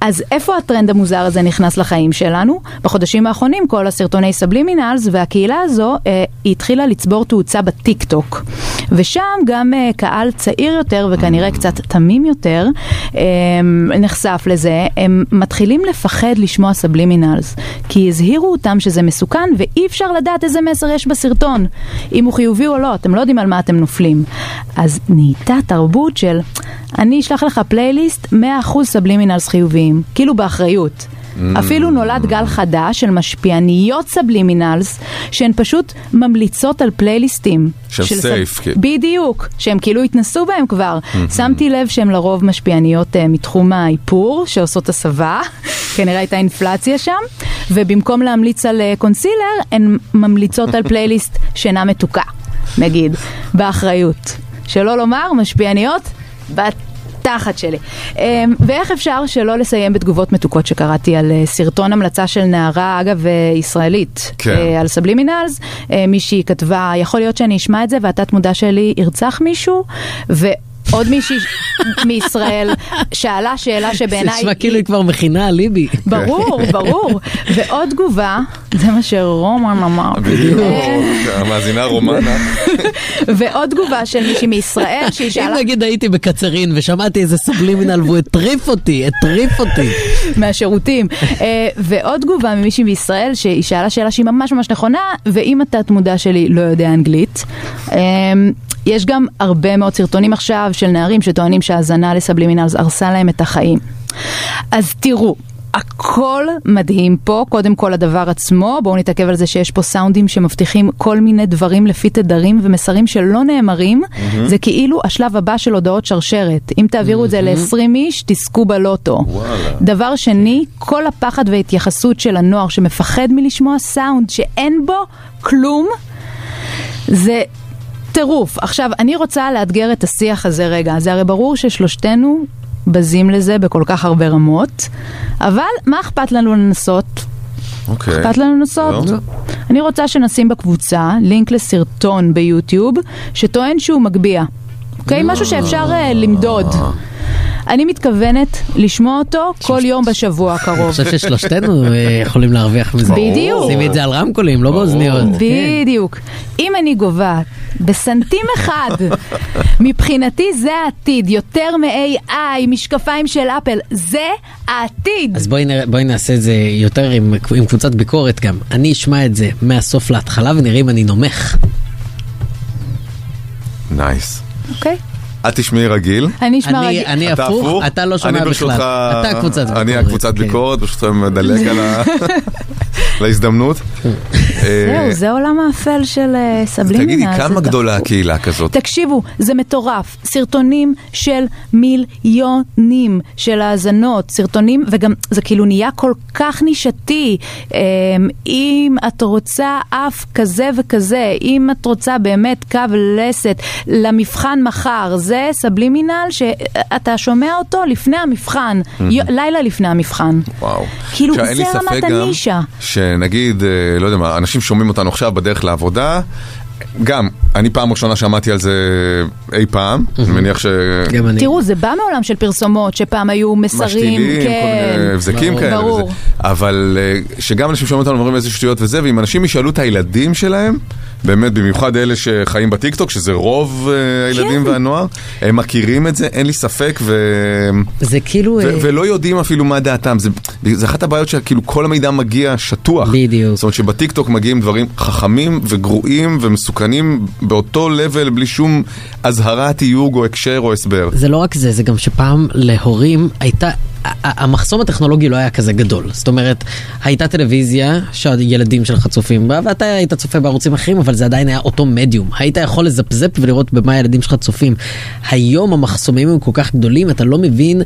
אז איפה הטרנד המוזר הזה נכנס לחיים שלנו? בחודשים האחרונים כל הסרטוני subliminals והקהילה הזו אה, היא התחילה לצבור תאוצה בטיק טוק. ושם גם אה, קהל צעיר יותר וכנראה קצת תמים יותר אה, נחשף לזה, הם מתחילים לפחד לשמוע subliminals, כי הזהירו אותם שזה מסוכן ואי אפשר לדעת איזה מסר יש בסרטון, אם הוא חיובי או לא, אתם לא יודעים על מה אתם נופלים. אז נהייתה תרבות של אני אשלח לך פלייליסט 100% subliminals חיוביים, כאילו באחריות. אפילו נולד גל חדש של משפיעניות subliminals שהן פשוט ממליצות על פלייליסטים. של סב- safe, כאילו. בדיוק, שהם כאילו התנסו בהם כבר. שמתי לב שהן לרוב משפיעניות אה, מתחום האיפור, שעושות הסבה, כנראה הייתה אינפלציה שם, ובמקום להמליץ על אה, קונסילר, הן ממליצות על פלייליסט שינה מתוקה, נגיד, באחריות. שלא לומר, משפיעניות בתחת שלי. Um, ואיך אפשר שלא לסיים בתגובות מתוקות שקראתי על uh, סרטון המלצה של נערה, אגב, uh, ישראלית, כן. uh, על סבלימינלס, אה, מישהי כתבה, יכול להיות שאני אשמע את זה והתת מודע שלי ירצח מישהו, ועוד מישהי מישראל שאלה שאלה זה שבעיניי... נשמע כאילו היא כבר מכינה אליבי. ברור, ברור. ועוד תגובה, זה מה שרומן אמר. בדיוק, המאזינה רומנה. ועוד תגובה של מישהי מישראל שהיא אם שאלה נגיד הייתי בקצרין ושמעתי איזה סובלימינל והוא הטריף אותי, הטריף אותי. מהשירותים. אה, ועוד תגובה ממישהי בישראל שהיא שאלה שאלה שהיא ממש ממש נכונה, ואם התת מודע שלי לא יודע אנגלית. יש גם הרבה מאוד סרטונים עכשיו של נערים שטוענים שהאזנה לסבלימינלס הרסה להם את החיים. אז תראו. הכל מדהים פה, קודם כל הדבר עצמו, בואו נתעכב על זה שיש פה סאונדים שמבטיחים כל מיני דברים לפי תדרים ומסרים שלא נאמרים, זה כאילו השלב הבא של הודעות שרשרת. אם תעבירו את זה ל-20 איש, תזכו בלוטו. וואלה. דבר שני, כל הפחד וההתייחסות של הנוער שמפחד מלשמוע סאונד שאין בו כלום, זה טירוף. עכשיו, אני רוצה לאתגר את השיח הזה רגע. זה הרי ברור ששלושתנו בזים לזה בכל כך הרבה רמות, אבל מה אכפת לנו לנסות? אוקיי. אכפת לנו לנסות? לא. אני רוצה שנשים בקבוצה לינק לסרטון ביוטיוב שטוען שהוא מגביה. אוקיי? משהו שאפשר אה, למדוד. אני מתכוונת לשמוע אותו כל יום בשבוע אני הקרוב. חושב ששלושתנו אה, יכולים להרוויח מזה. בדיוק. שימי את זה על רמקולים, לא באוזניות. כן. בדיוק. אם אני גובה בסנטים אחד, מבחינתי זה העתיד, יותר מ-AI, משקפיים של אפל, זה העתיד. אז בואי, נעשה את זה יותר עם, עם קבוצת ביקורת גם. אני אשמע את זה מהסוף להתחלה ונראה אם אני נומך. nice. אוקיי? את תשמעי רגיל. אני אשמע אני- רגיל. אני אתה הפוך, אתה לא שומע בכלל. אתה קבוצת ביקורת. אני הקבוצת כן. ביקורת, ברשותכם מדלג על ה- להזדמנות. זהו, אה, זה עולם האפל של אה, subliminal. תגידי, כמה גדולה. הקהילה כזאת? תקשיבו, זה מטורף. סרטונים של מיליונים של האזנות, סרטונים, וגם זה כאילו נהיה כל כך נישתי. אמ, אם את רוצה אף כזה וכזה, אם את רוצה באמת קו לסת למבחן מחר, זה סבלימינל שאתה שומע אותו לפני המבחן, יו- לילה לפני המבחן. וואו. כאילו, עכשיו, אין לי זה ספק רמת גם הנישה. שנגיד, אה, לא יודע מה, אנשים שומעים אותנו עכשיו בדרך לעבודה. גם, אני פעם ראשונה שמעתי על זה אי פעם, אני מניח ש... גם אני. תראו, זה בא מעולם של פרסומות, שפעם היו מסרים, משתילים, כן. כל מיני הבזקים. כאלה. ברור. וזה. אבל אה, שגם אנשים שומעים אותנו אומרים איזה שטויות וזה, ואם אנשים ישאלו את הילדים שלהם, באמת, במיוחד אלה שחיים בטיקטוק, שזה רוב אה, הילדים כן. והנוער, הם מכירים את זה, אין לי ספק, ו... זה כאילו... ו- אה, ולא יודעים אפילו מה דעתם, זה, זה אחת הבעיות שכאילו כל המידע מגיע שטוח. בדיוק. זאת אומרת שבטיקטוק מגיעים דברים חכמים וגרועים ומסוכנים באותו לבל בלי שום אזהרת תיוג או הקשר או הסבר. זה לא רק זה, זה גם שפעם להורים הייתה... המחסום הטכנולוגי לא היה כזה גדול. זאת אומרת, הייתה טלוויזיה שהילדים שלך צופים בה, ואתה היית צופה בערוצים אחרים, אבל זה עדיין היה אותו מדיום. היית יכול לזפזפ ולראות במה הילדים שלך צופים. היום המחסומים הם כל כך גדולים, אתה לא מבין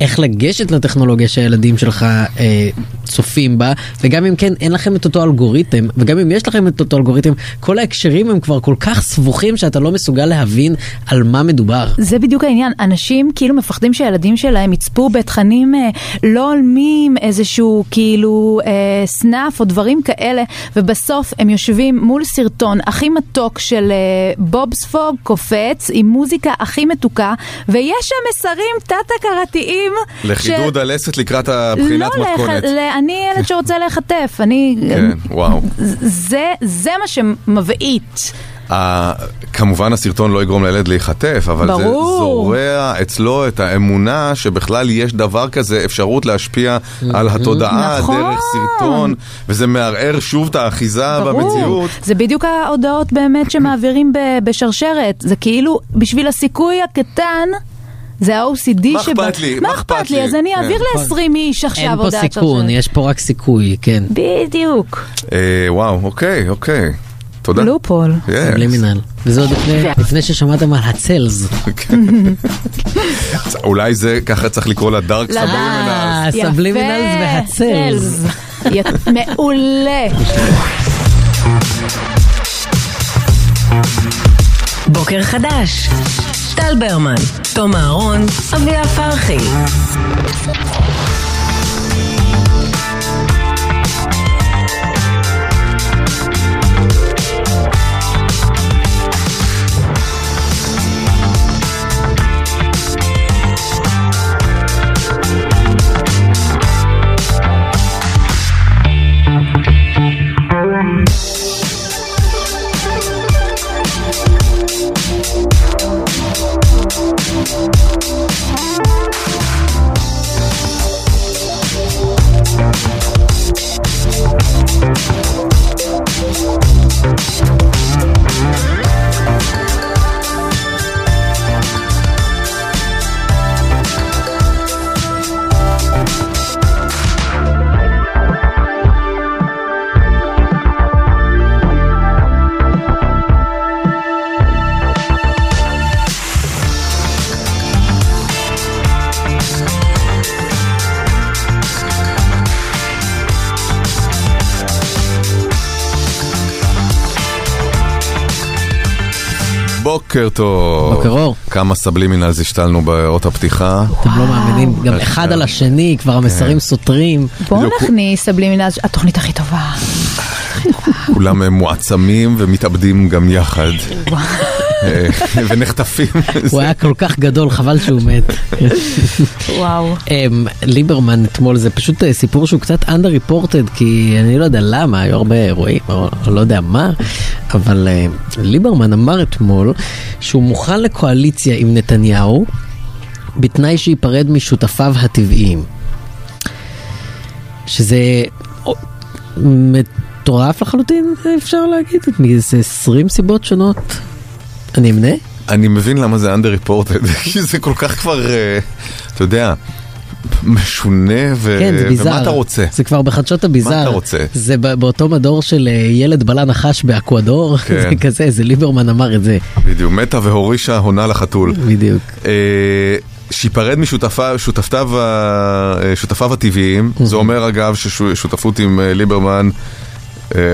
איך לגשת לטכנולוגיה שהילדים שלך אה, צופים בה, וגם אם כן, אין לכם את אותו אלגוריתם, וגם אם יש לכם את אותו אלגוריתם, כל ההקשרים הם כבר כל כך סבוכים שאתה לא מסוגל להבין על מה מדובר. זה בדיוק העניין, אנשים כאילו מפחדים שהילדים שלהם יצפו בתכנים אה, לא הולמים, איזשהו כאילו אה, סנאפ או דברים כאלה, ובסוף הם יושבים מול סרטון הכי מתוק של אה, בובספוג קופץ, עם מוזיקה הכי מתוקה, ויש שם מסרים תת-הכרתיים. לחידוד הלסת לקראת הבחינת לא, מתכונת. לח... ל- אני ילד שרוצה להיחטף, אני... כן, וואו. זה, זה מה שמבעית. כמובן הסרטון לא יגרום לילד להיחטף, אבל זה ברור. זורע אצלו את האמונה שבכלל יש דבר כזה, אפשרות להשפיע על התודעה נכון. דרך סרטון, וזה מערער שוב את האחיזה ברור, במציאות. זה בדיוק ההודעות באמת שמעבירים בשרשרת, זה כאילו בשביל הסיכוי הקטן. זה ה-OCD מה אכפת לי? מה אכפת לי? אז אני כן. אעביר ל-20 איש עכשיו אין פה הודעת. סיכון, יש פה רק סיכוי, כן. בדיוק. אה, וואו, אוקיי, אוקיי. תודה. לופול. Yes. סבלימינל. וזה עוד לפני- ששמעתם על הצלס. אולי זה, ככה צריך לקרוא לה דארק לדעת. סבלימינל. יפה, הסבלימינלס והצלס. צלס. י- מעולה. בוקר חדש. טל ברמן, תום אהרון, אביה פרחי. Thank בוקר טוב. בוקר אור. כמה סבלימינלס השתלנו באות הפתיחה. אתם לא מאמינים, גם איך אחד אפשר? על השני, כבר המסרים סותרים. בואו. נכניס סבלימינל, התוכנית הכי טובה. כולם אה, מועצמים ומתאבדים גם יחד. אה, ונחטפים. הוא היה כל כך גדול, חבל שהוא מת. וואו. אמ, ליברמן אתמול זה פשוט אה, סיפור שהוא קצת under reported כי אני לא יודע למה, היו הרבה אירועים או לא יודע מה, אבל אה, ליברמן אמר אתמול שהוא מוכן לקואליציה עם נתניהו בתנאי שייפרד משותפיו הטבעיים. שזה מטורף לחלוטין אפשר להגיד, מאיזה 20 סיבות שונות. אני אמנה? אני מבין למה זה under reported, כי זה כל כך כבר, אה, אתה יודע, משונה, ו... כן, זה ביזאר. ומה אתה רוצה? זה כבר בחדשות הביזאר. מה אתה רוצה? זה באותו מדור של אה, ילד בלה נחש באקוודור, כן. זה כזה, זה ליברמן אמר את זה. בדיוק, מתה והורישה הונה לחתול. בדיוק. אה, שיפרד משותפיו שותפיו הטבעיים, זה אומר אגב ששותפות עם ליברמן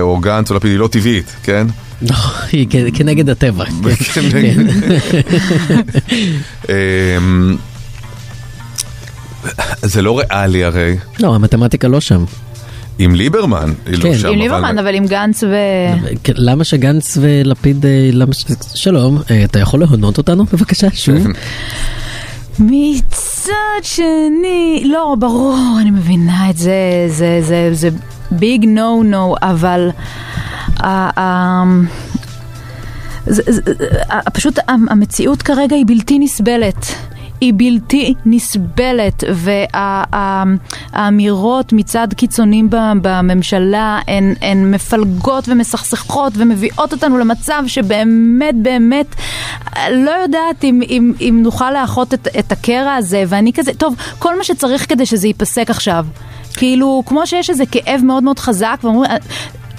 או גנץ או לפיד היא לא טבעית, כן? לא, היא כנגד הטבע. כן. כן. אמ, זה לא ריאלי הרי, לא, המתמטיקה לא שם. עם ליברמן היא כן. לא שם, עם אבל- ליברמן, אבל עם גנץ ו... כן, למה שגנץ ולפיד, אה, למה ש... שלום, אה, אתה יכול להונות אותנו בבקשה שוב? כן. מצד שני, לא, ברור, אני מבינה את זה, זה, זה, זה ביג נו נו, אבל... ה- פשוט המציאות כרגע היא בלתי נסבלת. היא בלתי נסבלת, והאמירות מצד קיצונים בממשלה הן, הן מפלגות ומסכסכות ומביאות אותנו למצב שבאמת באמת לא יודעת אם, אם, אם נוכל לאחות את, את הקרע הזה, ואני כזה, טוב, כל מה שצריך כדי שזה ייפסק עכשיו. כאילו, כמו שיש איזה כאב מאוד מאוד חזק, ואומרים...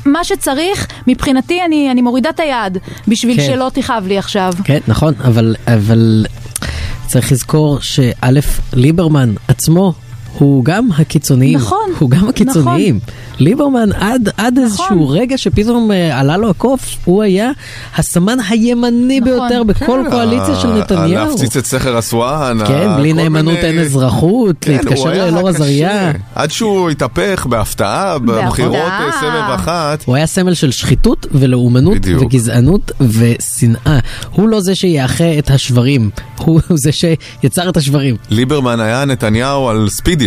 מה שצריך, מבחינתי אני, אני מורידה את היד בשביל כן. שלא תכאב לי עכשיו. כן, נכון, אבל, אבל צריך לזכור שא', ליברמן עצמו הוא גם הקיצוניים. נכון, הוא גם הקיצוניים. ליברמן עד, עד איזשהו רגע שפתאום אה, עלה לו הקוף, הוא היה הסמן הימני נכון. ביותר בכל כן, קואליציה של ה- נתניהו. להפציץ את סכר אסואן. כן, ה- בלי נאמנות מיני- אין אזרחות, כן, להתקשר לאלאור. עזריה. עד שהוא התהפך בהפתעה בבחירות אה, סבב אחת. הוא היה סמל של שחיתות ולאומנות בדיוק. וגזענות ושנאה. הוא לא זה שיאחה את השברים, הוא זה שיצר את השברים. ליברמן היה נתניהו על ספידים.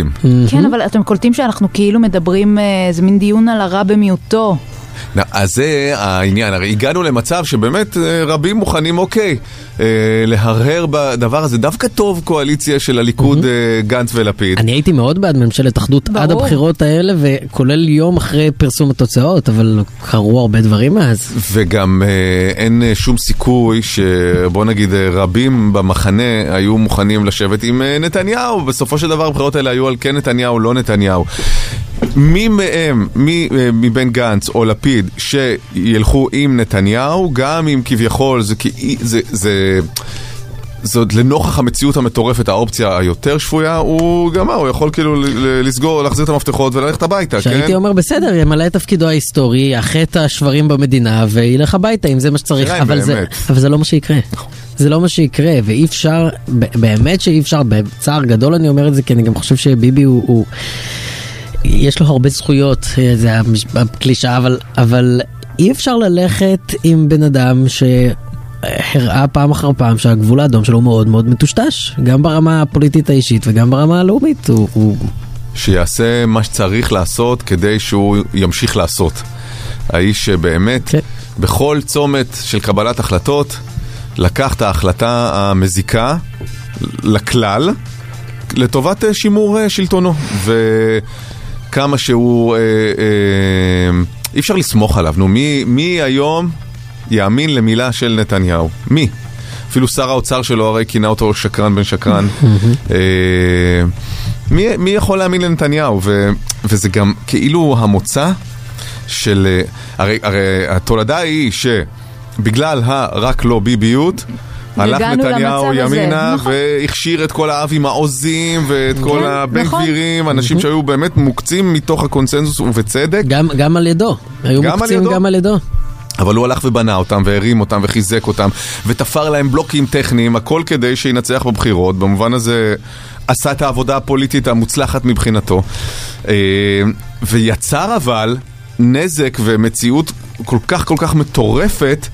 כן, אבל אתם קולטים שאנחנו כאילו מדברים, אה, זה מין דיון על הרע במיעוטו. אז זה העניין, הרי הגענו למצב שבאמת אה, רבים מוכנים, אוקיי, אה, להרהר בדבר הזה. דווקא טוב קואליציה של הליכוד, אה, גנץ ולפיד. אני הייתי מאוד בעד ממשלת אחדות ברור. עד הבחירות האלה, וכולל יום אחרי פרסום התוצאות, אבל קרו הרבה דברים מאז. וגם אה, אין שום סיכוי שבוא נגיד רבים במחנה היו מוכנים לשבת עם נתניהו. בסופו של דבר הבחירות האלה היו על כן נתניהו, לא נתניהו. מי מהם, מי מבין גנץ או לפיד שילכו עם נתניהו, גם אם כביכול זה, כי- זה, זה, זאת לנוכח המציאות המטורפת, האופציה היותר שפויה, הוא גם מה, הוא יכול כאילו לסגור, להחזיר את המפתחות וללכת הביתה, כן? שהייתי אומר בסדר, ימלא את תפקידו ההיסטורי, יאחה את השברים במדינה וילך הביתה אם זה מה שצריך, אבל זה. אבל זה לא מה שיקרה. זה לא מה שיקרה, ואי אפשר, באמת שאי אפשר, בצער גדול אני אומר את זה, כי אני גם חושב שביבי הוא... הוא יש לו הרבה זכויות, אה, זה הקלישאה, אבל, אבל אי אפשר ללכת עם בן אדם שהראה פעם אחר פעם שהגבול האדום שלו מאוד מאוד מטושטש, גם ברמה הפוליטית האישית וגם ברמה הלאומית. הוא, הוא שיעשה מה שצריך לעשות כדי שהוא ימשיך לעשות. האיש שבאמת, כן. בכל צומת של קבלת החלטות, לקח את ההחלטה המזיקה לכלל, לטובת אה, שימור אה, שלטונו. וכמה שהוא... אה, אה, אי אפשר לסמוך עליו, נו, מי, מי היום יאמין למילה של נתניהו? מי? אפילו שר האוצר שלו הרי כינה אותו שקרן בן שקרן. אה, מי, מי יכול להאמין לנתניהו? ו, וזה גם כאילו המוצא של... אה, הרי, הרי התולדה היא שבגלל הרק לא ביביות, הלך נתניהו ימינה נכון. והכשיר את כל האבי מעוזים ואת כל כן, הבן נכון. גבירים, אנשים שהיו באמת מוקצים מתוך הקונצנזוס ובצדק. גם, גם על ידו, היו גם על מוקצים ידו. גם על ידו. אבל הוא הלך ובנה אותם, והרים אותם, וחיזק אותם, ותפר להם בלוקים טכניים, הכל כדי שינצח בבחירות. במובן הזה עשה את העבודה הפוליטית המוצלחת מבחינתו. אה, ויצר אבל נזק ומציאות כל כך כל כך מטורפת,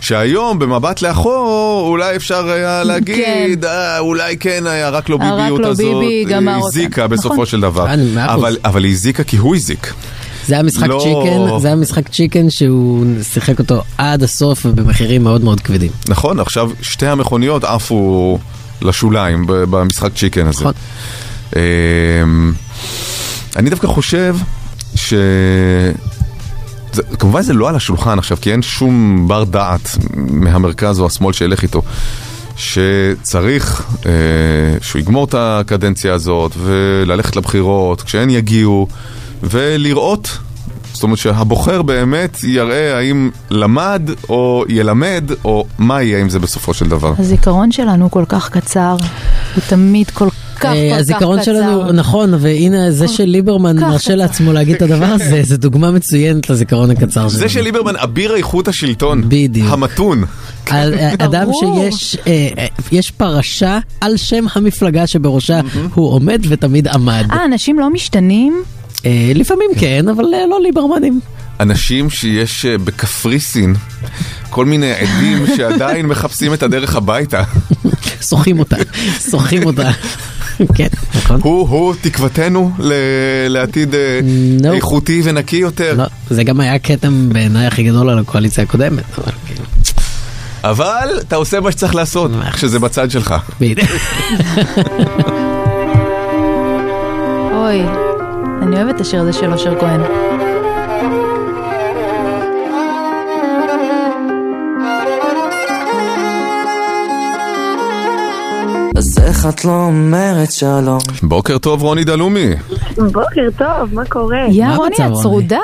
שהיום במבט לאחור אולי אפשר היה להגיד, אה, אולי כן היה רק לא ביביות לא הזאת, ביבי. הזיקה בסופו נכון. של דבר. כן. אבל, אבל היא הזיקה כי הוא הזיק. זה היה משחק לא- צ'יקן, זה היה משחק צ'יקן שהוא שיחק אותו עד הסוף ובמחירים מאוד מאוד כבדים. נכון, עכשיו שתי המכוניות עפו לשוליים במשחק צ'יקן הזה. נכון. אמ, אני דווקא חושב ש... זה, כמובן זה לא על השולחן עכשיו, כי אין שום בר דעת מהמרכז או השמאל שילך איתו. שצריך אה, שהוא יגמור את הקדנציה הזאת וללכת לבחירות כשהן יגיעו ולראות זאת אומרת שהבוחר באמת יראה האם למד או ילמד או מה יהיה עם זה בסופו של דבר. הזיכרון שלנו כל כך קצר, הוא תמיד כל כך כל כך קצר. הזיכרון שלנו, נכון, והנה זה שליברמן מרשה קצר. לעצמו להגיד את הדבר הזה, זה דוגמה מצוינת לזיכרון הקצר שלנו. זה שליברמן אביר איכות השלטון, בדיוק. המתון. על אה, אדם. שיש אה, אה, יש פרשה על שם המפלגה שבראשה הוא עומד ותמיד עמד. אה, אנשים לא משתנים? אה, לפעמים כן, אבל אה, לא ליברמנים. אנשים שיש אה, בקפריסין כל מיני עדים שעדיין מחפשים את הדרך הביתה. שוחים אותה, שוחים אותה. כן, נכון. הוא, הוא תקוותנו ל- לעתיד אה. איכותי ונקי יותר. לא, זה גם היה כתם בעיניי הכי גדול על הקואליציה הקודמת. אבל כאילו, אבל אתה עושה מה שצריך לעשות כשזה בצד שלך. בדיוק. אוי, אני אוהבת את השיר הזה של אושר כהן. אז איך את לא אומרת שלום? בוקר טוב רוני דלומי. בוקר טוב, מה קורה? יא מה רוני, את? צרודה.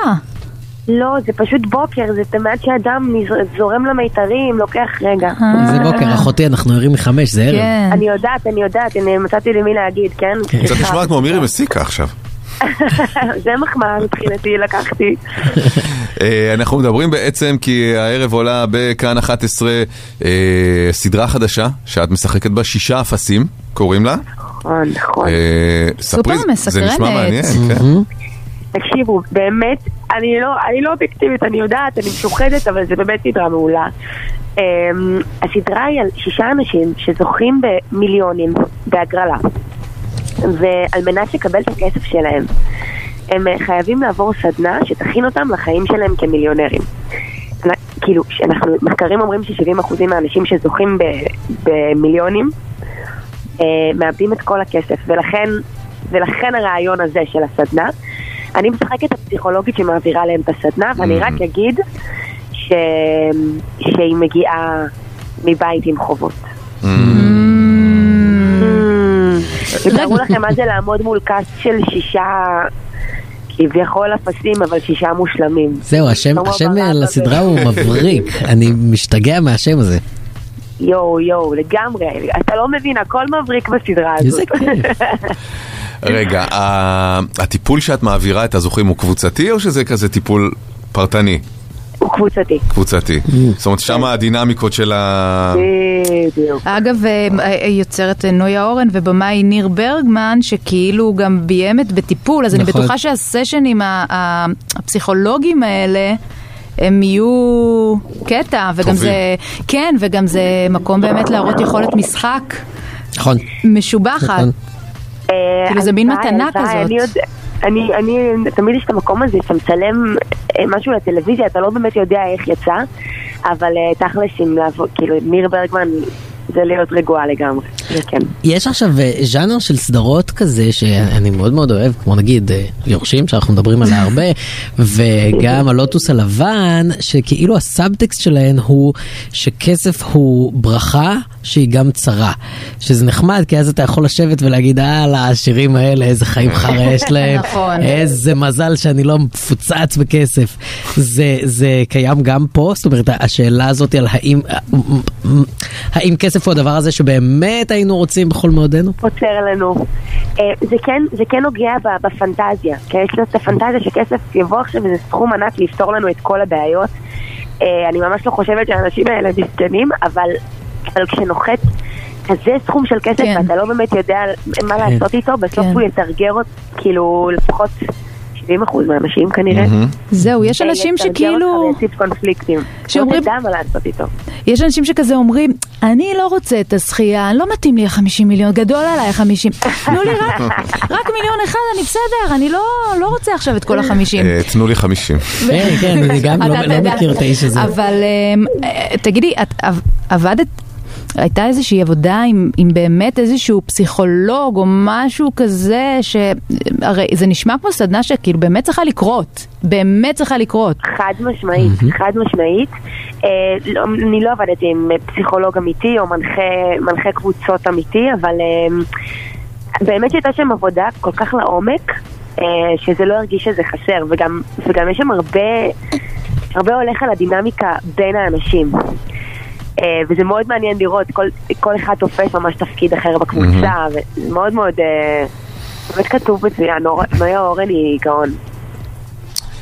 לא, זה פשוט בוקר, זה תמיד שאדם זורם למיתרים, לוקח רגע. זה בוקר, אחותי, אנחנו ערים מחמש, זה ערב. כן. אני יודעת, אני יודעת, אני מצאתי למי להגיד, כן? קצת סליחה. נשמע כמו מירי מסיקה עכשיו. זה מחמאה מבחינתי, לקחתי. אה, אנחנו מדברים בעצם כי הערב עולה בכאן 11 אה, סדרה חדשה שאת משחקת בה שישה אפסים, קוראים לה. נכון, נכון. אה, סופר ספרי, זה נשמע מסקרנת. מעניין, כן. תקשיבו, באמת, אני לא, אני לא אובייקטיבית, אני יודעת, אני משוחדת, אבל זה באמת סדרה מעולה. Um, הסדרה היא על שישה אנשים שזוכים במיליונים בהגרלה, ועל מנת לקבל את הכסף שלהם, הם אה, חייבים לעבור סדנה שתכין אותם לחיים שלהם כמיליונרים. כאילו, שאנחנו, מחקרים אומרים ש-70% מהאנשים שזוכים במיליונים אה, מאבדים את כל הכסף, ולכן, ולכן הרעיון הזה של הסדנה. אני משחקת את הפסיכולוגית שמעבירה להם את הסדנה, ואני רק אגיד ש... שהיא מגיעה מבית עם חובות. תתארו לכם מה זה לעמוד מול קאסט של שישה כביכול אפסים, אבל שישה מושלמים. זהו, השם השם לסדרה. הוא מבריק, אני משתגע מהשם הזה. יואו, יואו, לגמרי. אתה לא מבין, הכל מבריק בסדרה הזאת. איזה כיף. רגע, הטיפול שאת מעבירה את הזוכים הוא קבוצתי או שזה כזה טיפול פרטני? הוא קבוצתי. קבוצתי. זאת אומרת, שם הדינמיקות של ה... בדיוק. אגב, אה, אה, יוצרת אה, נויה אורן ובמאי ניר ברגמן, שכאילו גם ביימת בטיפול, אז אני נכון. בטוחה שהסשנים הפסיכולוגיים האלה... הם יהיו קטע, וגם טובים. זה, כן, וגם זה מקום באמת להראות יכולת משחק נכון. משובחת. נכון. כאילו, זה מין מתנה כזאת. אני אני, תמיד יש את המקום הזה שאתה מצלם אה, משהו לטלוויזיה, אתה לא באמת יודע איך יצא, אבל אה, תכלס, אם לעבוד, כאילו, ניר ברגמן זה להיות רגועה לגמרי, זה כן. יש עכשיו אה, ז'אנר של סדרות כזה שאני מאוד מאוד אוהב, כמו נגיד יורשים, שאנחנו מדברים עליה הרבה, וגם הלוטוס הלבן, שכאילו הסאבטקסט שלהן הוא שכסף הוא ברכה שהיא גם צרה. שזה נחמד, כי אז אתה יכול לשבת ולהגיד, הלאה, השירים האלה, איזה חיים חרא יש להם, נכון. איזה מזל שאני לא מפוצץ בכסף. זה, זה קיים גם פה, זאת אומרת, השאלה הזאת על האם, האם כסף הוא הדבר הזה שבאמת היינו רוצים בכל מאודנו? עוצר לנו. אה, זה כן, זה כן נוגע בפנטזיה, כי יש לו את הפנטזיה שכסף יבוא עכשיו איזה סכום ענק לפתור לנו את כל הבעיות. אה, אני ממש לא חושבת שהאנשים האלה מסכנים, אבל, אבל כשנוחת כזה סכום של כסף כן. ואתה לא באמת יודע מה לעשות איתו, בסוף כן. הוא יתרגר אותך, כאילו לפחות 70% מהאנשים כנראה. זהו, יש אה, אנשים שכאילו... ויציף קונפליקטים. שאומרים- לא תדע מה לעשות איתו. יש אנשים שכזה אומרים, אני לא רוצה את הזכייה, לא מתאים לי ה-50 מיליון, גדול עליי ה-50. תנו לי רק, רק מיליון אחד, אני בסדר, אני לא, לא רוצה עכשיו את כל ה-50. אה, תנו לי 50. כן, כן, אני גם לא לא. מכיר את האיש הזה. אבל אה, תגידי, את עב- עבדת, הייתה איזושהי עבודה עם, עם באמת איזשהו פסיכולוג או משהו כזה, שהרי זה נשמע כמו סדנה שכאילו באמת צריכה לקרות, באמת צריכה לקרות. חד משמעית, חד משמעית. אה, לא, אני לא עבדתי עם פסיכולוג אמיתי או מנחה, מנחה קבוצות אמיתי, אבל אה, באמת שהייתה שם עבודה כל כך לעומק, אה, שזה לא הרגיש שזה חסר, וגם, וגם יש שם הרבה, הרבה הולך על הדינמיקה בין האנשים. אה, וזה מאוד מעניין לראות, כל, כל אחד תופס ממש תפקיד אחר בקבוצה, וזה מאוד מאוד, אה, באמת כתוב מצוין, נויה אורן היא גאון.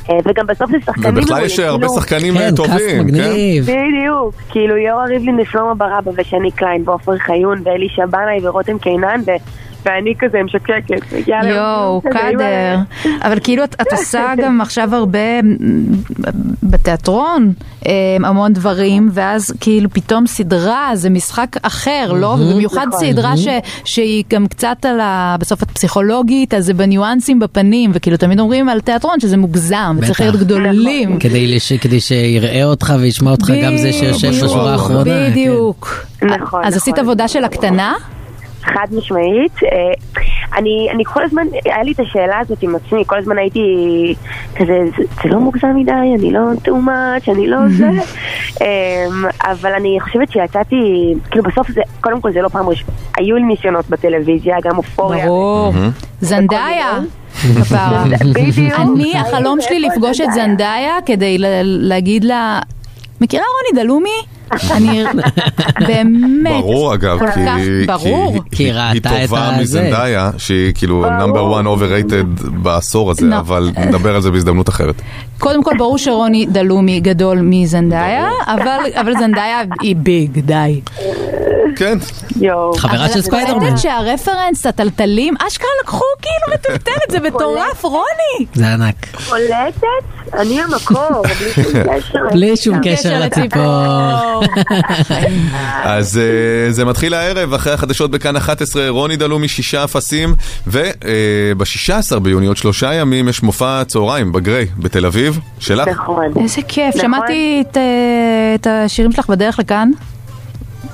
אה, וגם בסוף זה שחקנים ובכלל יש מעולים, הרבה כאילו- שחקנים כן, טובים, כן? מגניב. בדיוק, כאילו יורא ריבלין ושלמה ברבא ושני קליין ועופר חיון ואלישע בנאי ורותם קינן ו- ואני כזה משקקת. יואו, קאדר. אבל כאילו את, את עושה גם עכשיו הרבה בתיאטרון, אה, המון דברים, ואז כאילו פתאום סדרה זה משחק אחר, לא? ובמיוחד נכון. סדרה ש, שהיא גם קצת על ה... בסוף את פסיכולוגית, אז זה בניואנסים בפנים, וכאילו תמיד אומרים על תיאטרון שזה מוגזם, וצריך. להיות גדולים. כדי, לש... כדי שיראה אותך וישמע אותך גם זה שיושב בשורה האחרונה. כן. בדיוק. נכון, אז עשית נכון. עבודה של הקטנה? חד משמעית. אה, אני, אני כל הזמן, היה לי את השאלה הזאת עם עצמי, כל הזמן הייתי כזה, זה, זה לא מוגזם מדי, אני לא too much, אני לא זה. אמ, אבל אני חושבת שיצאתי, כאילו בסוף זה, קודם כל זה לא פעם ראשונה, היו לי ניסיונות בטלוויזיה, גם אופוריה. ברור. זנדאיה. אני, החלום שלי לפגוש את זנדאיה כדי ל- להגיד לה, מכירה רוני דלומי? אני באמת, ברור אגב, כל כי כך ברור. כי כי היא היא טובה. מזנדאיה, שהיא כאילו נאמבר 1 overrated בעשור הזה. אבל נדבר על זה בהזדמנות אחרת. קודם כל ברור שרוני דלומי גדול מזנדאיה, אבל אבל זנדאיה היא big, די. כן. חברה של אבל את ספיידרמן. קולטת שהרפרנס, הטלטלים, אשכרה לקחו כאילו מטולטלת, זה מטורף, רוני. זה ענק. קולטת? אני המקור, בלי שום קשר. בלי שום קשר לציפור. אז אה, זה מתחיל הערב, אחרי החדשות בכאן 11, רוני דלומי שישה אפסים, וב-16 ביוני, עוד שלושה ימים, יש מופע צהריים בגריי, בתל אביב, שלך. נכון. איזה כיף, נכון. שמעתי את, אה, את השירים שלך בדרך לכאן,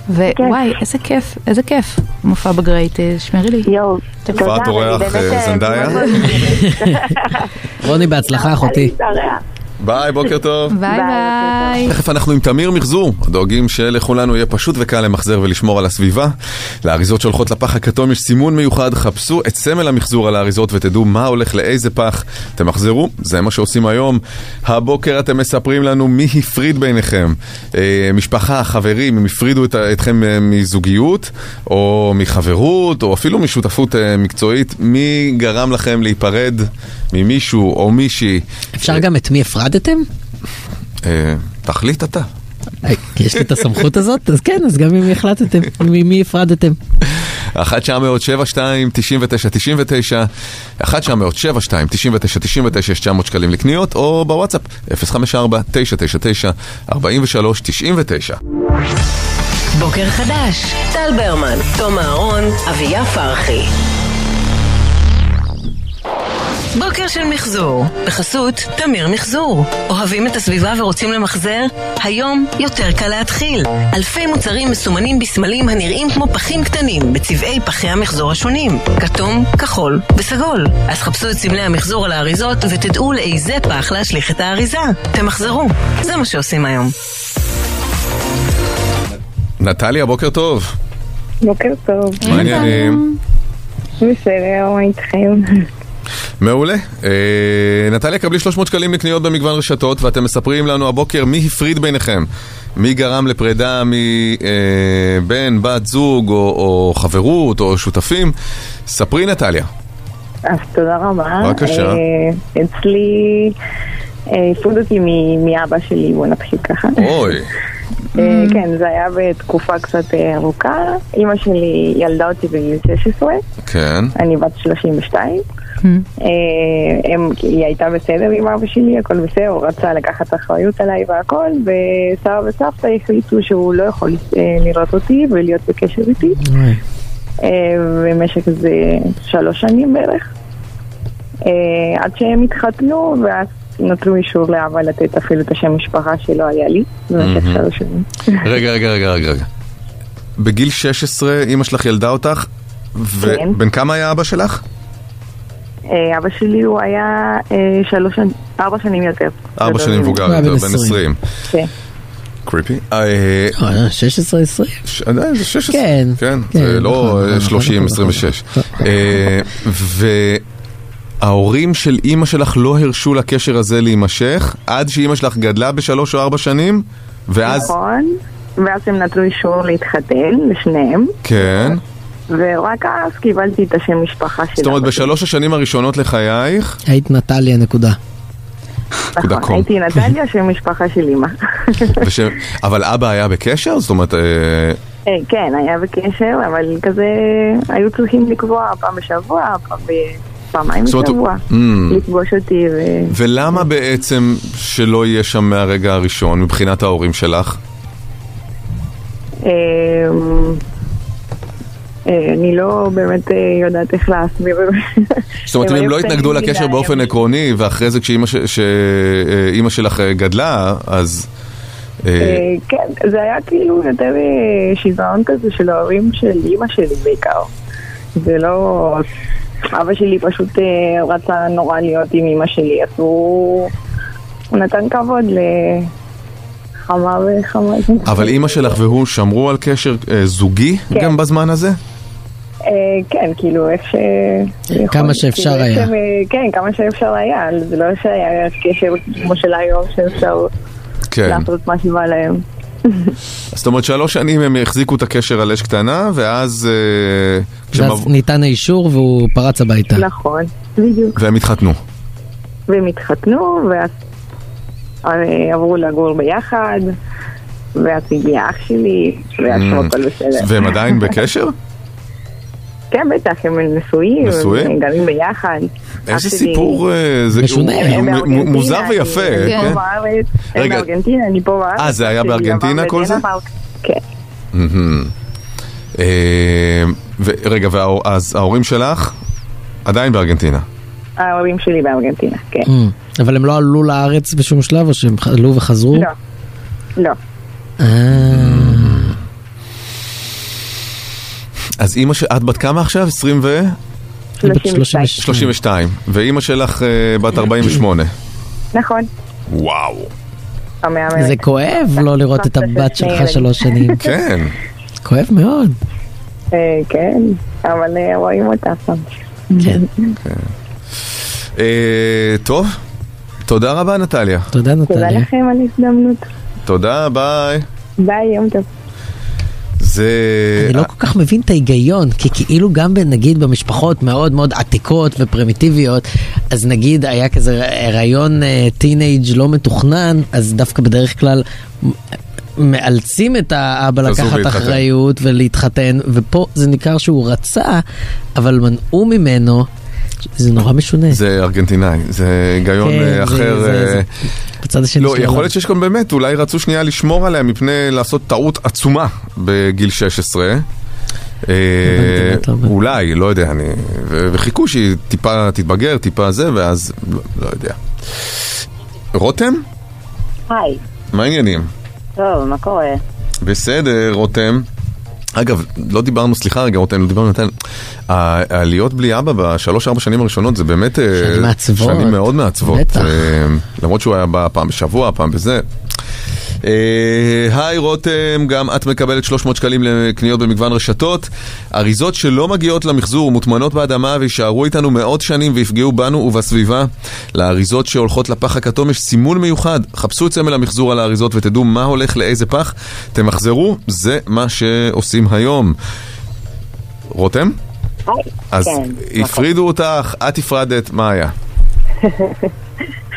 ווואי, איזה כיף, איזה כיף, מופע בגריי, אה, שמרי לי. יואו, תודה. הופעת אורח, אני באמת, אה, אה, זנדאיה? רוני, בהצלחה אחותי. ביי, בוקר טוב. ביי ביי. תכף אנחנו עם תמיר מחזור, הדואגים שלכולנו יהיה פשוט וקל למחזר ולשמור על הסביבה. לאריזות שהולכות לפח הכתום יש סימון מיוחד, חפשו את סמל המחזור על האריזות ותדעו מה הולך לאיזה פח. תמחזרו, זה מה שעושים היום. הבוקר אתם מספרים לנו מי הפריד ביניכם. אה, משפחה, חברים, הם הפרידו את, אתכם אה, מזוגיות, או מחברות, או אפילו משותפות אה, מקצועית. מי גרם לכם להיפרד ממישהו או מישהי? אפשר גם את מי הפרדתם? אה, תחליט אתה. יש לי את הסמכות הזאת? אז כן, אז גם אם החלטתם, ממי הפרדתם. 1 900 72 99 99 1 900 72 99 99 יש 900 שקלים לקניות או בוואטסאפ 054 999 43 99 בוקר חדש, טל ברמן, תום אהרון, אביה פרחי. בוקר של מחזור, בחסות תמיר מחזור. אוהבים את הסביבה ורוצים למחזר? היום יותר קל להתחיל. אלפי מוצרים מסומנים בסמלים הנראים כמו פחים קטנים, בצבעי פחי המחזור השונים. כתום, כחול וסגול. אז חפשו את סמלי המחזור על האריזות ותדעו לאיזה פח להשליך את האריזה. תמחזרו, זה מה שעושים היום. נטליה, בוקר טוב. בוקר טוב. מה העניינים? בסדר, מה איתכם? מעולה. אה, נטליה, קבלי 300 שקלים לקניות במגוון רשתות ואתם מספרים לנו הבוקר מי הפריד ביניכם. מי גרם לפרידה מבן, בת זוג, או, או חברות, או שותפים. ספרי נטליה. אז תודה רבה. בבקשה. אה, אצלי אה, הפריד אותי מאבא שלי, בוא נתחיל ככה. אוי, אה, כן, זה היה בתקופה קצת אה, ארוכה. אימא שלי ילדה אותי בגיל 16, כן. אני בת 32. אה, היא הייתה בסדר עם אבא שלי, הכל בסדר, הוא רצה לקחת אחריות עליי והכל, וסבא וסבתא החליטו שהוא לא יכול אה, לראות אותי ולהיות בקשר איתי. אה, במשך איזה שלוש שנים בערך. עד שהם התחתנו, ואז נתנו אישור לאבא לתת אפילו את השם משפחה שלא היה לי במשך. שלוש שנים. רגע, רגע, רגע, רגע. רגע. בגיל 16 אימא שלך ילדה אותך, כן. ובן כמה היה אבא שלך? אה, אבא שלי הוא היה אה, שלוש, שנים- ארבע שנים יותר. ארבע שנים. מבוגר יותר, בן 20. 20. כן. קריפי. אה, 16-20? ש- עדיין זה 16, כן, כן, כן, זה לא נכון, אה, נכון, 30, נכון, 26. נכון. אה, וההורים של אימא שלך לא הרשו לקשר הזה להימשך עד שאימא שלך גדלה בשלוש או ארבע שנים, ואז, נכון. ואז הם נתנו אישור להתחתן, לשניהם. כן, ורק אז קיבלתי את השם משפחה של זאת אומרת שלי. בשלוש השנים הראשונות לחייך, היית נטליה נקודה. נקודה נכון. הייתי נטליה, שם משפחה של אימא. אבל אבא היה בקשר? זאת אומרת, אה, אה, כן, היה בקשר, אבל כזה היו צריכים לקבוע פעם בשבוע, פעם ב... פעמיים בשבוע, Mm. לפגוש אותי ו... ולמה בעצם שלא יהיה שם מהרגע הראשון מבחינת ההורים שלך? אה, אני לא באמת אה, יודעת איך להסביר. זאת אומרת, אם הם לא התנגדו לקשר באופן עקרוני, ואחרי זה כשאימא שאימא שלך אה, גדלה, אז... אה, אה, כן, זה היה כאילו יותר אה, שיזיון כזה של ההורים של אימא שלי בעיקר. זה לא... אבא שלי פשוט אה, רצה נורא להיות עם אימא שלי, אז הוא, נתן כבוד לחמה וחמה. אבל אימא שלך והוא שמרו על קשר אה, זוגי כן. גם בזמן הזה? אה, כן, כאילו איך ש... כמה שאפשר כאילו, איך היה. אה, כן, כמה שאפשר היה, זה לא שהיה קשר כמו של היום שאפשר כן. לעשות מה שבא להם. זאת אומרת, שלוש שנים הם החזיקו את הקשר על אש קטנה, ואז... אה, ואז ניתן האישור והוא פרץ הביתה. נכון, בדיוק. והם התחתנו. והם התחתנו, ואז עברו לגור ביחד, ואז הגיע אח שלי, ואז Mm. הכל בסדר. והם עדיין בקשר? כן, בטח, הם נשואים, נשואים? הם גרים ביחד. איזה סיפור, אה, זה משונה. מוזר ויפה, אני כן? פה בארץ, הם רגע. בארגנטינה, אני פה בארץ. אה, זה היה בארגנטינה כל זה? כן. אה, ורגע, וההור- אז ההורים שלך עדיין בארגנטינה. ההורים שלי בארגנטינה, כן. Mm. אבל הם לא עלו לארץ בשום שלב או שהם עלו וחזרו? לא, לא. אה, אז אימא של... את בת כמה עכשיו? 20 ו... היא בת 32. 32. ואימא שלך אה, בת 48. נכון. וואו. זה כואב לא לראות את הבת שלך שלוש שנים. כן. כואב מאוד. אה, כן, אבל אה, רואים אותה פעם. כן. אה, טוב. תודה רבה, נטליה. תודה תודה נטליה. לכם על ההזדמנות. תודה, ביי. ביי, יום טוב. זה... אני לא כל כך מבין את ההיגיון, כי כאילו גם נגיד במשפחות מאוד מאוד עתיקות ופרימיטיביות, אז נגיד היה כזה הריון teenage לא מתוכנן, אז דווקא בדרך כלל מאלצים את האבא לקחת להתחתן. אחריות ולהתחתן, ופה זה ניכר שהוא רצה, אבל מנעו ממנו, זה נורא משונה. זה ארגנטינאי, זה היגיון כן, אה, זה- אחר. זה- זה- אה, בצד השני לא, של יכול. להיות שיש כאן באמת, אולי רצו שנייה לשמור עליה מפני לעשות טעות עצומה בגיל 16. אה. אולי, לא יודע, אני... וחיכו שהיא טיפה תתבגר, טיפה זה, ואז לא, לא יודע. רותם? היי, מה העניינים? טוב, מה קורה? בסדר, רותם. אגב, לא דיברנו, סליחה רגע, רותם, לא דיברנו נתן. העליות בלי אבא בשלוש-ארבע שנים הראשונות זה באמת... אה, שנים מעצבות. שנים מאוד מעצבות. בטח. אה, למרות שהוא היה בא פעם בשבוע, פעם בזה. אה, היי רותם, גם את מקבלת 300 שקלים לקניות במגוון רשתות. אריזות שלא מגיעות למחזור מוטמנות באדמה ויישארו איתנו מאות שנים ויפגעו בנו ובסביבה. לאריזות שהולכות לפח הכתום יש סימון מיוחד. חפשו את סמל המחזור על האריזות ותדעו מה הולך לאיזה פח. תמחזרו, זה מה שעושים היום. רותם? אז כן. הפרידו אותך, את הפרדת, מה היה?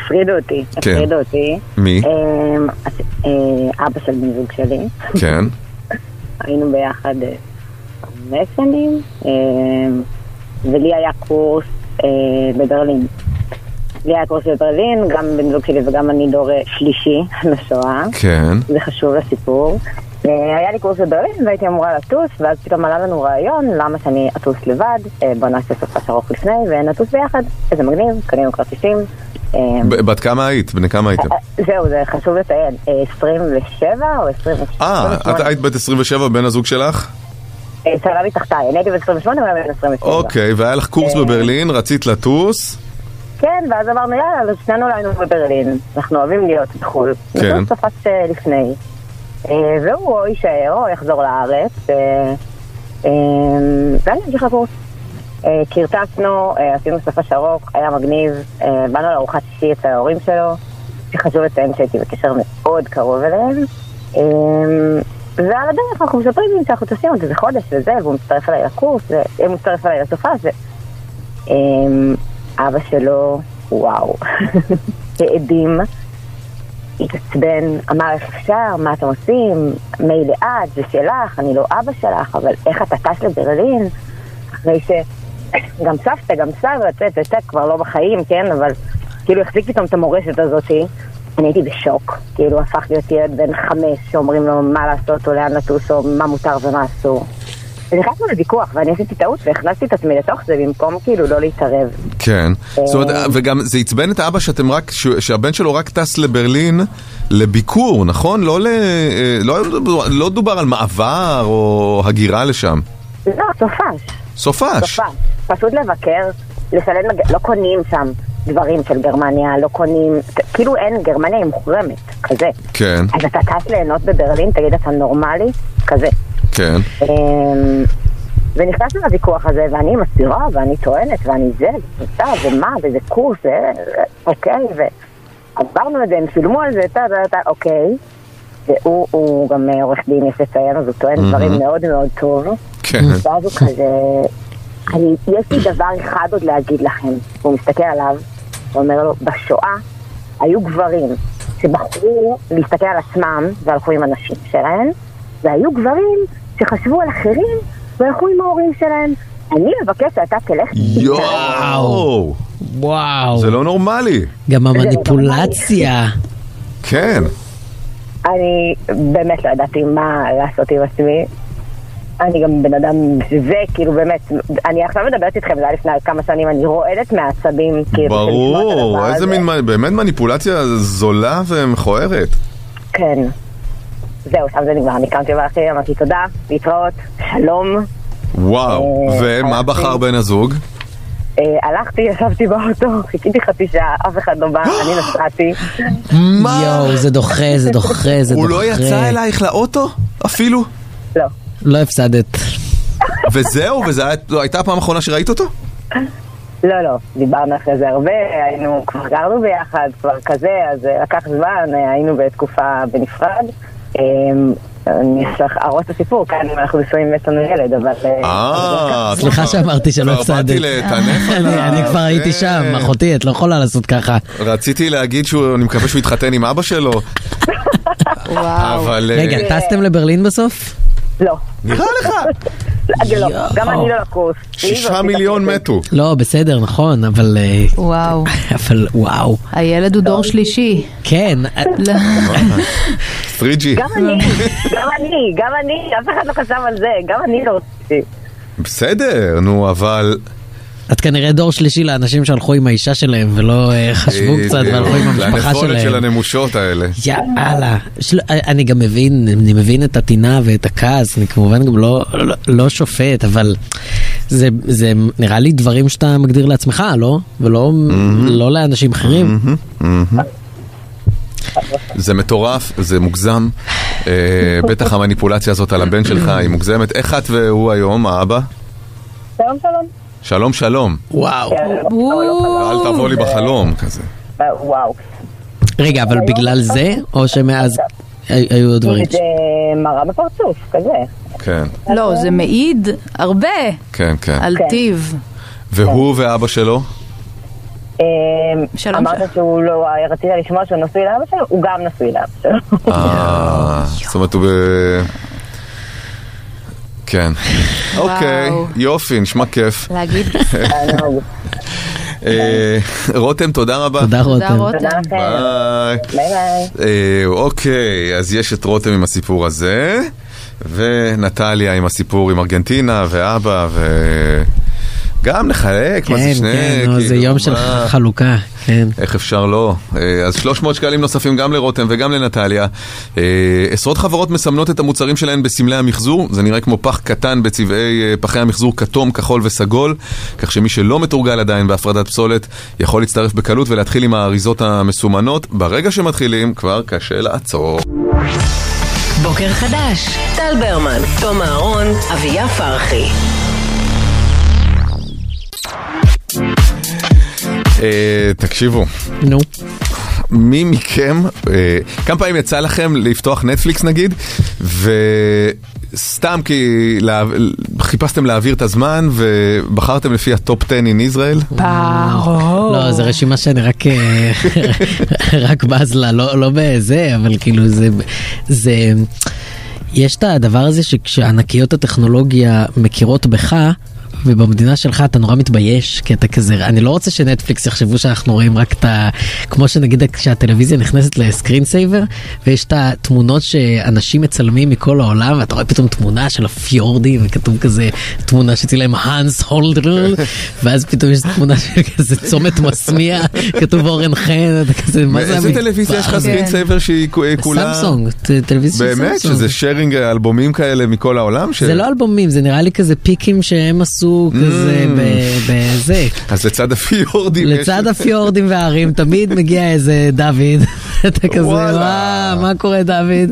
הפרידו אותי, כן. הפרידו אותי. מי? אמ, אה, אבא של בן זוג שלי, כן. היינו ביחד אה, חמש שנים, אמ, ולי היה קורס אה, בברלין. לי היה קורס בברלין, גם בן זוג שלי וגם אני דור שלישי לשואה. כן. זה חשוב לסיפור. היה לי קורס בברלין והייתי אמורה לטוס, ואז פתאום עלה לנו רעיון, למה שאני אטוס לבד, בוא נעשה סופש ארוך לפני ונטוס ביחד. איזה מגניב, קנינו כרטיסים, בת כמה היית? בני כמה הייתם? זהו, זה חשוב לציין, אה, 27 או 28? אה, את היית בת 27, בן הזוג שלך? אה, שנה מתחתיי, אני הייתי בת 28 והוא היה בן 27. אוקיי, והיה לך קורס אה. בברלין, רצית לטוס? כן, ואז אמרנו, יאללה, אז שנינו לא היינו בברלין, אנחנו אוהבים להיות בחו"ל. כן. וזה תפס אה, לפני. אה, והוא או יישאר או יחזור לארץ, אה, אה, ואני אמשיך לקורס. אה, קרטסנו, אה, עשינו סופש ארוך, היה מגניב, אה, באנו לארוחת שישי אצל ההורים שלו, שחשוב לציין שהייתי בקשר מאוד קרוב אליהם. אה, ועל הדרך אנחנו מספרים לי שאנחנו טסים עוד איזה חודש וזה, והוא מצטרף אליי לקורס, והוא מצטרף אליי לסופש, ו... אבא שלו, וואו, העדים, התעצבן, אמר איך אפשר, מה אתם עושים, מילא את, זה שלך, אני לא אבא שלך, אבל איך אתה טס לברלין? אחרי שגם סבתא, גם סבא, טה טה, כבר לא בחיים, כן, אבל כאילו החזיק פתאום את המורשת הזאתי. אני הייתי בשוק, כאילו הפך להיות ילד בן חמש שאומרים לו מה לעשות או לאן לטוס או מה מותר ומה אסור. ונכנסנו לוויכוח ואני עשיתי טעות והכנסתי את עצמי לתוך זה במקום כאילו לא להתערב. כן. זאת אומרת, אה. וגם זה עצבן את האבא שאתם רק, שהבן שלו רק טס לברלין לביקור, נכון? לא, ל, אה, לא, לא דובר על מעבר או הגירה לשם. לא, סופש. סופש. סופש. פשוט לבקר, לשלם, מג- לא קונים שם דברים של גרמניה, לא קונים, כאילו אין, גרמניה היא מוחרמת, כזה. כן, אז אתה טס ליהנות בברלין, תגיד אתה נורמלי? כזה. כן. אמ, ונכנסנו לוויכוח הזה, ואני מסבירה, ואני טוענת, ואני זה, וזה, ומה, וזה קורס, זה, אוקיי, ועברנו את זה, הם שילמו על זה, טה טה טה, אוקיי. והוא הוא גם אה, עורך דין, יש לציין, אז הוא טוען דברים מאוד מאוד טוב. כן. ואז הוא כזה, אני, יש לי דבר אחד עוד להגיד לכם. והוא מסתכל עליו, ואומר לו, בשואה היו גברים שבחרו להסתכל על עצמם והלכו עם הנשים שלהם, והיו גברים שחשבו על אחרים והלכו עם ההורים שלהם. אני מבקש שאתה תלך... יואו! וואו. זה לא נורמלי. גם המניפולציה. כן. אני באמת לא ידעתי מה לעשות עם עצמי. אני גם בן אדם, זה כאילו באמת, אני עכשיו מדברת איתכם, זה היה לפני כמה שנים, אני רועדת מעצבים, כאילו, ברור, איזה. מין, באמת מניפולציה זולה ומכוערת. כן. זהו, שם זה נגמר, אני קמתי ואחי, אמרתי תודה, להתראות, שלום. וואו, אה, ומה. בחר בן הזוג? אה, הלכתי, ישבתי באוטו, חיכיתי חצי שעה, אף אחד לא בא, אני נסעתי. מה? יואו, זה דוחה, זה דוחה, זה דוחה. הוא לא יצא אלייך לאוטו? אפילו? לא. לא הפסדת. וזהו? וזו הייתה הפעם האחרונה שראית אותו? לא, לא, דיברנו אחרי זה הרבה, היינו, כבר גרנו ביחד, כבר כזה, אז אה, לקח זמן, אה, היינו בתקופה בנפרד. אה, אני אשלח ארוס את הסיפור, כאן אנחנו נשואים ויש לנו ילד, אבל... אה, אה, סליחה שאמרתי שלא כבר באתי הפסדת. לטנף אני עליו. אני כבר הייתי שם. אחותי, את לא יכולה לעשות ככה. רציתי להגיד שאני מקווה שהוא יתחתן עם אבא שלו, וואו. אבל... רגע, טסתם לברלין בסוף? לא, נראה לך, לא, גם אני לא לקורס. שישה מיליון מתו. לא, בסדר, נכון, אבל... אה, וואו. אבל וואו. הילד הוא דור שלישי. כן, אה, לא. 3G. גם אני, גם אני, גם אני, אף אחד לא חשב על זה, גם אני לא רציתי. בסדר, נו, אבל... את כנראה דור שלישי לאנשים שהלכו עם האישה שלהם ולא אה, חשבו קצת והלכו עם המשפחה לנפולת של שלהם. הנמושות האלה. יאללה. של- אני גם מבין, אני מבין את הטינה ואת הכעס, אני כמובן גם לא, לא, לא שופט, אבל זה, זה נראה לי דברים שאתה מגדיר לעצמך, לא? ולא לא לאנשים אחרים. זה מטורף, זה מוגזם. אה, בטח המניפולציה הזאת על הבן שלך היא מוגזמת. איך את והוא היום, האבא? שלום שלום. שלום שלום. וואו. אל תבוא לי בחלום כזה. אה, וואו. רגע, אבל בגלל זה, או שמאז הי- היו עוד דברים? זה מראה בפרצוף, כזה. כן, לא, זה מעיד הרבה כן, כן. על כן. טיב. והוא ואבא שלו? אה, שלום אמרת. שהוא לא, רצית לשמוע שהוא נשוי לאבא שלו? הוא גם נשוי לאבא שלו. אה, זאת אומרת הוא ב... כן. אוקיי, יופי, נשמע כיף. להגיד. אה, רותם, תודה רבה. תודה רותם. ביי. אה, אוקיי, אז יש את רותם עם הסיפור הזה, ונטליה עם הסיפור עם ארגנטינה, ואבא, ו... גם נחלק, מה זה כן, שני, כן, נו, זה כאילו, יום של מה? חלוקה, כן. איך אפשר לא? אה, אז 300 שקלים נוספים גם לרותם וגם לנטליה. אה, עשרות חברות מסמנות את המוצרים שלהן בסמלי המחזור, זה נראה כמו פח קטן בצבעי אה, פחי המחזור כתום, כחול וסגול, כך שמי שלא מתורגל עדיין בהפרדת פסולת יכול להצטרף בקלות ולהתחיל עם האריזות המסומנות. ברגע שמתחילים כבר קשה לעצור. בוקר חדש, טל ברמן, תום אהרון, אביה פרחי. אה, תקשיבו, נו. מי מכם, אה, כמה פעמים יצא לכם לפתוח נטפליקס נגיד, וסתם כי לה, חיפשתם להעביר את הזמן ובחרתם לפי ה top 10 in Israel? ברור. לא, זו רשימה שאני רק, אה, רק בז לה, לא, לא בזה, אבל כאילו זה, זה, יש את הדבר הזה שכשענקיות הטכנולוגיה מכירות בך, ובמדינה שלך אתה נורא מתבייש, כי אתה כזה, אני לא רוצה שנטפליקס יחשבו שאנחנו רואים רק את ה... כמו שנגיד כשהטלוויזיה נכנסת ל screen saver, ויש את התמונות שאנשים מצלמים מכל העולם, ואתה רואה פתאום תמונה של הפיורדים, וכתוב כזה, תמונה שצילם להם האנס הולדר, ואז פתאום יש תמונה של כזה צומת מסמייה, כתוב אורן חן, אתה כזה, מה זה איזה טלוויזיה יש לך סקרין סייבר שהיא כ- כולה... סמסונג, טלוויזיה של באמת? סמסונג. שזה sharing אלבומים כאלה מכל העולם? זה לא אלבומים, זה נראה לי כזה pick ים שהם עשו כזה ב- בזה. אז לצד הפיורדים. לצד הפיורדים וההרים תמיד מגיע איזה דוד, אתה כזה. וואו, מה קורה דוד?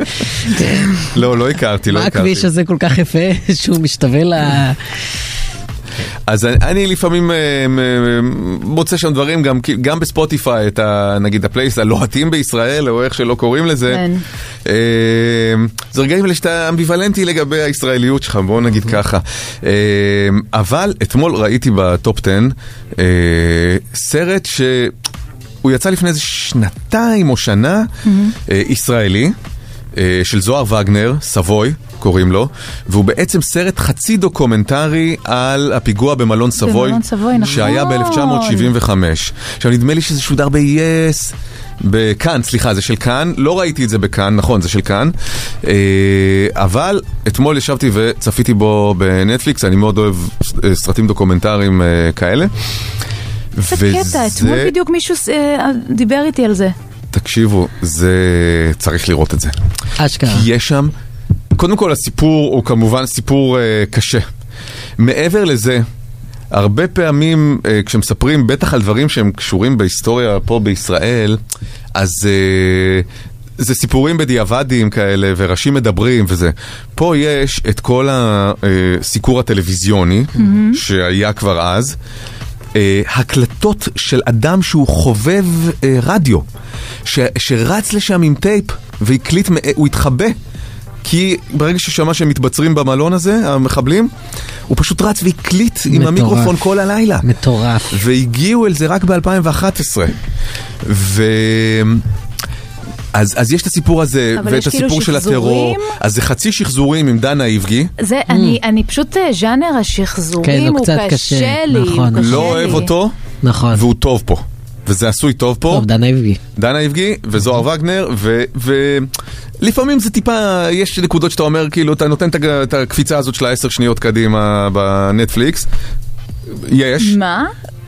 לא, לא הכרתי, לא מה הכרתי. הכביש הזה כל כך יפה שהוא משתווה ל... אז אני, אני לפעמים אה, מוצא שם דברים, גם, גם בספוטיפיי, את ה, נגיד הפלייליסטים הלוהטים בישראל, או איך שלא קוראים לזה. כן. אה, זה רגעים האלה שאתה אמביוולנטי לגבי הישראליות שלך, בוא נגיד ככה. אה, אבל אתמול ראיתי ב top 10 אה, סרט ש... הוא יצא לפני איזה שנתיים או שנה, אה, ישראלי, של זוהר וגנר, סבוי, קוראים לו, והוא בעצם סרט חצי דוקומנטרי על הפיגוע במלון סבוי, במלון סבוי, נכון. שהיה ב-1975. עכשיו נדמה לי שזה שודר ב-yes. בכאן, סליחה, זה של כאן, לא ראיתי את זה בכאן, נכון, זה של כאן, אה, אבל אתמול ישבתי וצפיתי בו בנטפליקס, אני מאוד אוהב אה, סרטים דוקומנטריים אה, כאלה. איזה קטע, אתמול בדיוק מישהו אה, דיבר איתי על זה. תקשיבו, זה... צריך לראות את זה. אשכרה. כי יש שם... קודם כל הסיפור הוא כמובן סיפור uh, קשה. מעבר לזה, הרבה פעמים uh, כשמספרים בטח על דברים שהם קשורים בהיסטוריה פה בישראל, אז אה, זה סיפורים בדיעבדים כאלה וראשים מדברים וזה. פה יש את כל הסיקור הטלוויזיוני שהיה כבר אז. אה, הקלטות של אדם שהוא חובב אה, רדיו, ש, שרץ לשם עם טייפ והקליט, אה, הוא התחבא. כי ברגע ששמע שהם מתבצרים במלון הזה, המחבלים, הוא פשוט רץ והקליט עם מטורף. המיקרופון כל הלילה. מטורף. והגיעו אל זה רק ב-2011. ו... אז, אז יש את הסיפור הזה, ואת כאילו הסיפור של הטרור. אז זה חצי שחזורים עם דנה איבגי. זה, אני, אני פשוט, אה, ז'אנר השחזורים כן, הוא הוא קשה קשה, לי, הוא נכון. קשה לא אוהב לי. אותו, נכון. והוא טוב פה. וזה עשוי טוב פה. טוב, דנה איבגי. דנה איבגי וזוהר וגנר, ולפעמים זה טיפה, יש נקודות שאתה אומר, כאילו, אתה נותן את הקפיצה הזאת של העשר שניות קדימה בנטפליקס. יש, מה?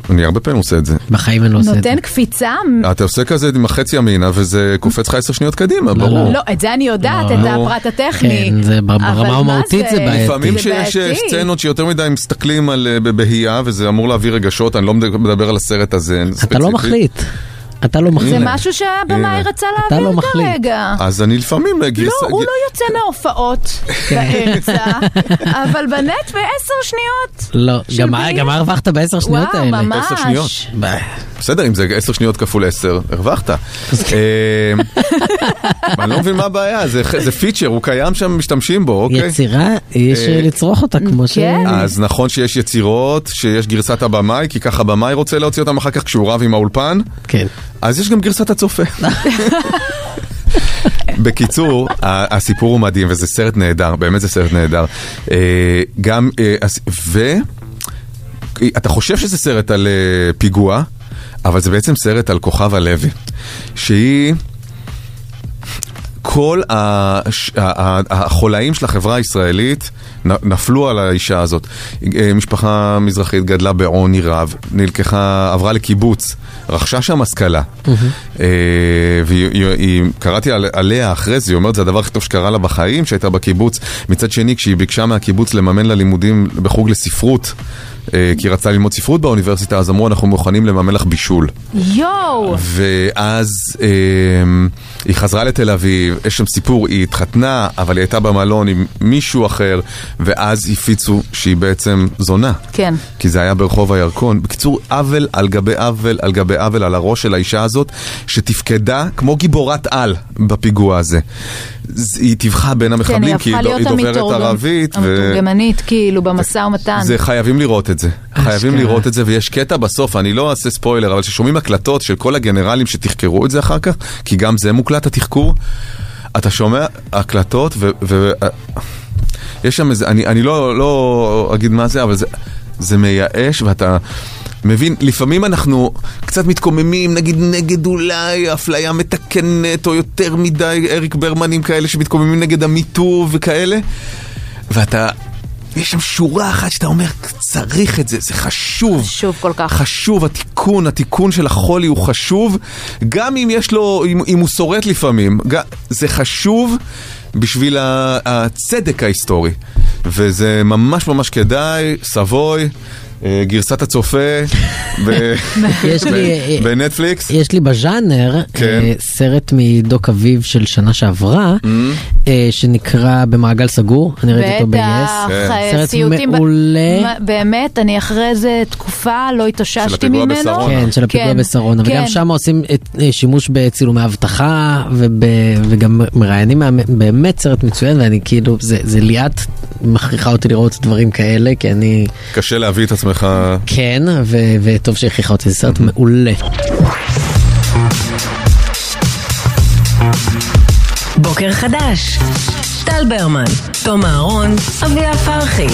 אני הרבה פעמים עושה את זה. בחיים אני לא עושה את זה. נותן קפיצה? אתה עושה כזה עם החצי ימינה, וזה קופץ לך עשר שניות קדימה, ברור. לא, את זה אני יודעת, לא. את נו. הפרט הטכני. כן, זה ברמה המהותית זה בעייתי. לפעמים שיש בעייתי. סצנות שיותר מדי מסתכלים על אה, בבהייה, וזה אמור להביא רגשות, אני לא מדבר על הסרט הזה אתה. לא מחליט. אתה לא מחליט. זה משהו שהבמאי. רצה לא להעביר מחליט. כרגע. אז אני לפעמים. לא, הוא לא יוצא מההופעות באמצע, אבל בנט בעשר שניות. לא, גם מה הרווחת בעשר שניות וואו, האלה? ממש. עשר שניות. בסדר, אם זה עשר שניות כפול עשר, הרווחת. אה, אני לא מבין מה הבעיה, זה זה פיצ'ר, הוא קיים שם, משתמשים בו, אוקיי? יצירה, יש אה, לצרוך אותה כמו ש... כן. אז נכון שיש יצירות, שיש גרסת הבמאי, כי ככה הבמאי רוצה להוציא אותם אחר כך כשהוא רב עם האולפן, כן. אז יש גם גרסת הצופה. בקיצור, הסיפור הוא מדהים וזה סרט נהדר, באמת זה סרט נהדר. אה, גם, אה, ו... אתה חושב שזה סרט על אה, פיגוע, אבל זה בעצם סרט על כוכב הלוי, שהיא... כל החולאים של החברה הישראלית נפלו על האישה הזאת. אה, משפחה מזרחית גדלה בעוני רב, נלקחה, עברה לקיבוץ, רכשה שם השכלה. אה, והיא, היא- היא- קראתי על, עליה אחרי זה, היא אומרת, זה הדבר הכי טוב שקרה לה בחיים, שהייתה בקיבוץ. מצד שני, כשהיא ביקשה מהקיבוץ לממן לה לימודים בחוג לספרות, אה, כי היא רצתה ללמוד ספרות באוניברסיטה, אז אמרו, אנחנו מוכנים לממן לך בישול. יואו! ואז היא חזרה לתל אביב, יש שם סיפור, היא התחתנה, אבל היא הייתה במלון עם מישהו אחר, ואז הפיצו שהיא בעצם זונה. כן. כי זה היה ברחוב הירקון. בקיצור, עוול על גבי עוול על גבי עוול על הראש של האישה הזאת, שתפקדה כמו גיבורת על בפיגוע הזה. היא טיווחה בין כן, המחבלים, כי הפכה היא להיות היא דוברת המתורגם- ערבית. ו- המתורגמנית, כאילו, במשא ומתן. זה חייבים לראות את זה. חייבים. לראות את זה, ויש קטע בסוף, אני לא אעשה ספוילר, אבל ששומעים הקלטות של כל הגנרלים שתחקרו את זה אחר כך, כי גם זה מוקלט התחקור, אתה שומע הקלטות ו... ו שם איזה, אני, אני לא, לא אגיד מה זה, אבל זה, זה מייאש ואתה מבין, לפעמים אנחנו קצת מתקוממים, נגיד נגד אולי אפליה מתקנת או יותר מדי אריק ברמנים כאלה שמתקוממים נגד המיטו וכאלה, ואתה... יש שם שורה אחת שאתה אומר, צריך את זה, זה חשוב. חשוב כל כך. חשוב, התיקון, התיקון של החולי הוא חשוב, גם אם יש לו, אם, אם הוא שורט לפעמים, זה חשוב בשביל הצדק ההיסטורי. וזה ממש ממש כדאי, סבוי, גרסת הצופה, ב- יש לי- ב- בנטפליקס. יש לי בז'אנר כן. אה, סרט מדוק אביב של שנה שעברה. אה, שנקרא במעגל סגור, אני ראיתי אותו ב-yes. כן. אה, סרט מעולה. באמת, אני אחרי איזה תקופה לא התאוששתי הפיגוע ממנו. בשרונה. כן, של הפיגוע כן, בשרונה, וגם כן. שם עושים אה, שימוש בצילומי אבטחה, וגם מראיינים, באמת סרט מצוין, ואני כאילו, זה ליאת מכריחה אותי לראות דברים כאלה, כי אני, קשה להביא את עצמך. כן, ו- וטוב שהכריחה אותי, זה סרט מעולה. בוקר חדש. טל ברמן, תום אהרון, אביה פרחי.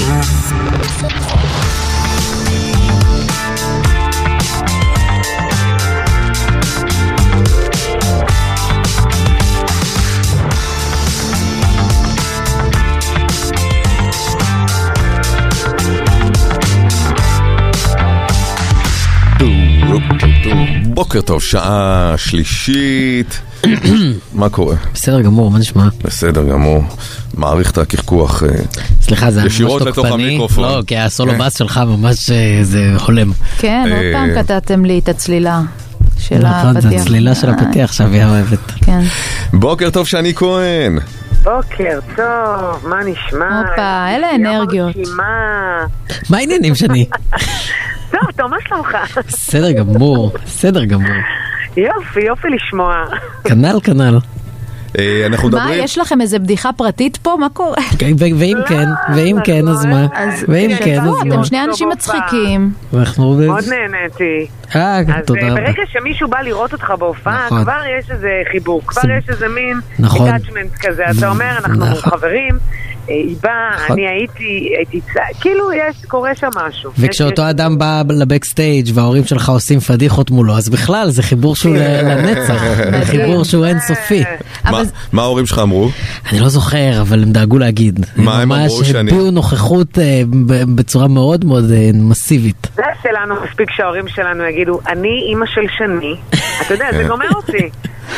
בוקר טוב, שעה שלישית. מה קורה? בסדר גמור, מה נשמע? בסדר גמור. מעריך את הקחקוח. אה, סליחה, זה היה ממש ישירות לתוך תוקפני. המיקרופון. לא, כי הסולו כן. בס שלך ממש אה, זה הולם. כן, עוד אה, פעם קטעתם לי את הצלילה של נכון, הפתיח. זה הצלילה של הפתיח שאביה אוהבת. כן. בוקר טוב, שני כהן. בוקר טוב, מה נשמע? הופה, אלה אנרגיות. מה העניינים שני? טוב, טוב, מה שלומך? בסדר גמור, בסדר גמור. יופי, יופי לשמוע. כנ"ל כנ"ל. אה, אנחנו מה, מדברים... יש לכם איזה בדיחה פרטית פה? מה קורה? ואם כן, ואם כן, אז מה? אז ואם כן, אז מה? אתם שני אנשים מצחיקים. אנחנו... מאוד נהניתי. אה, אז תודה אה, רבה. ברגע שמישהו בא לראות אותך בהופעה, נכון. כבר יש איזה חיבור, כבר יש איזה מין נכון. כזה. אתה אומר, אנחנו נכון. חברים, היא באה, נכון. אני הייתי, הייתי צ... כאילו, יש, קורה שם משהו. וכשאותו יש- אדם בא לבקסטייג' וההורים שלך עושים פדיחות מולו, אז בכלל זה חיבור שהוא ל- לנצח, זה חיבור שהוא אינסופי. מה- אבל- מה ההורים שלך אמרו? אני לא זוכר, אבל הם דאגו להגיד. מה הם אמרו, ממש שאני- הביעו נוכחות אה, ב- בצורה מאוד מאוד אה, מסיבית. זה שלנו, מספיק שההורים שלנו יגידו, אני אימא של שני, אתה יודע, זה גומר אותי.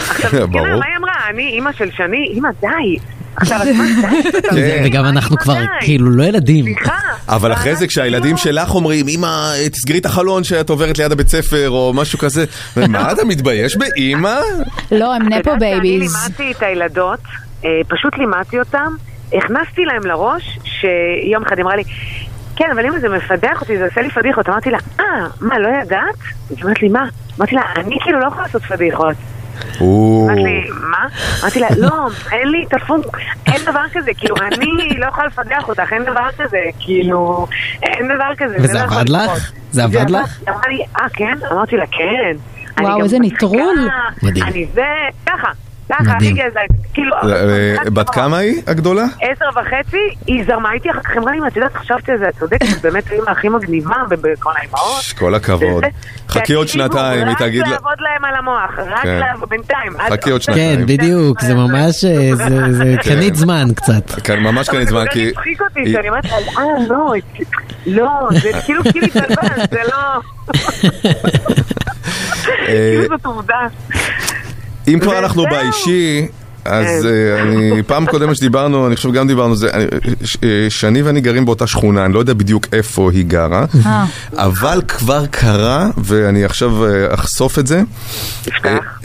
עכשיו. מסכנה, מה היא אמרה? אני אימא של שני? אימא, די. עכשיו, אז מה, כן. וגם אנחנו כבר. כאילו לא ילדים. סליחה. אבל אחרי זה כשהילדים שלך אומרים, אמא, תסגרי את החלון שאת עוברת ליד הבית ספר, או משהו כזה, מה אתה מתבייש באמא? לא, הם את nepo babies. לימדתי את הילדות, אה, פשוט לימדתי אותם, הכנסתי להם לראש שיום אחד אמרה לי, כן, אבל אם זה מפדח אותי, זה עושה לי פדיחות. אמרתי לה, אה, מה, לא ידעת? היא אומרת לי, מה? אמרתי לה, אני כאילו לא יכולה לעשות פדיחות. אמרתי לי, מה? אמרתי לה, לא, אין לי טלפון, אין דבר כזה, כאילו, אני לא יכולה לפדח אותך, אין דבר כזה, כאילו, אין דבר כזה. וזה לא יכול עבד לך? לקרות. זה עבד לך? היא אמרה לי, אה, כן? אמרתי לה, כן. אני וואו, גם איזה משחקה, נטרול. מדהים. אני זה, ככה. ככה, הכי מדהים. גזע, כאילו... אה, בת כמה היא, הגדולה? עשר וחצי, היא זרמה איתי אחר כך, אמרה לי, את יודעת, חשבתי על זה, את צודקת, באמת האמא הכי מגניבה בכל האימהות. ש- כל הכבוד. חכי עוד שנתיים, היא תגיד רק. לעבוד להם על המוח, רק כן. לעבוד, בינתיים. חכי עוד כן, שנתיים. בדיוק, זה ממש, אה, זה- זה כן. קנית זמן קצת. כן, ממש קנית זמן, זה כי... הצחיק אותי, היא- שאני אומרת, אה, לא, לא, זה כאילו כאילו התבלבל, זה לא... אה, כאילו זאת עובדה. אם כבר אנחנו. באישי, אז כן. אה, אני, פעם קודמת שדיברנו, אני חושב גם דיברנו על זה, אני- ש- אה, שני ואני גרים באותה שכונה, אני לא יודע בדיוק איפה היא גרה, אה. אבל כבר קרה, ואני עכשיו אחשוף את זה,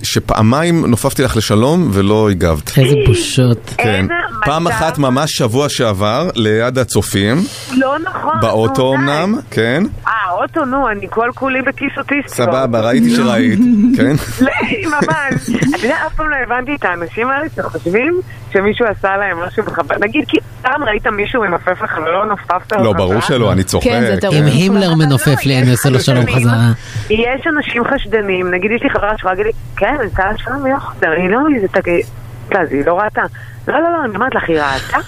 שפעמיים נופפתי לך לשלום ולא הגבת. איזה בושות. כן. פעם. אחת ממש שבוע שעבר, ליד הצופים, לא נכון. באוטו נו, די. אמנם, כן, אה, אוטו, נו, אני כל כולי בכיס אוטיסטי. סבבה, ראיתי שראית, כן. לא, ממש. אתה יודע, אף פעם לא הבנתי את האנשים האלה שחושבים שמישהו עשה להם משהו בכוונה. נגיד, כי פעם ראית מישהו מנופף לך ולא נופפת לו לא, ברור חזרה? שלא, אני צוחק. כן, זה טירוף. אם הימלר מנופף לי, אני עושה לו שלום. חזרה. יש אנשים חשדנים, נגיד יש לי חברה שיכולה להגיד לי, כן, אני עושה לה שלום חוזר, היא לא, היא לא ראתה. לא, לא, לא, אני אומרת לך, היא ראתה?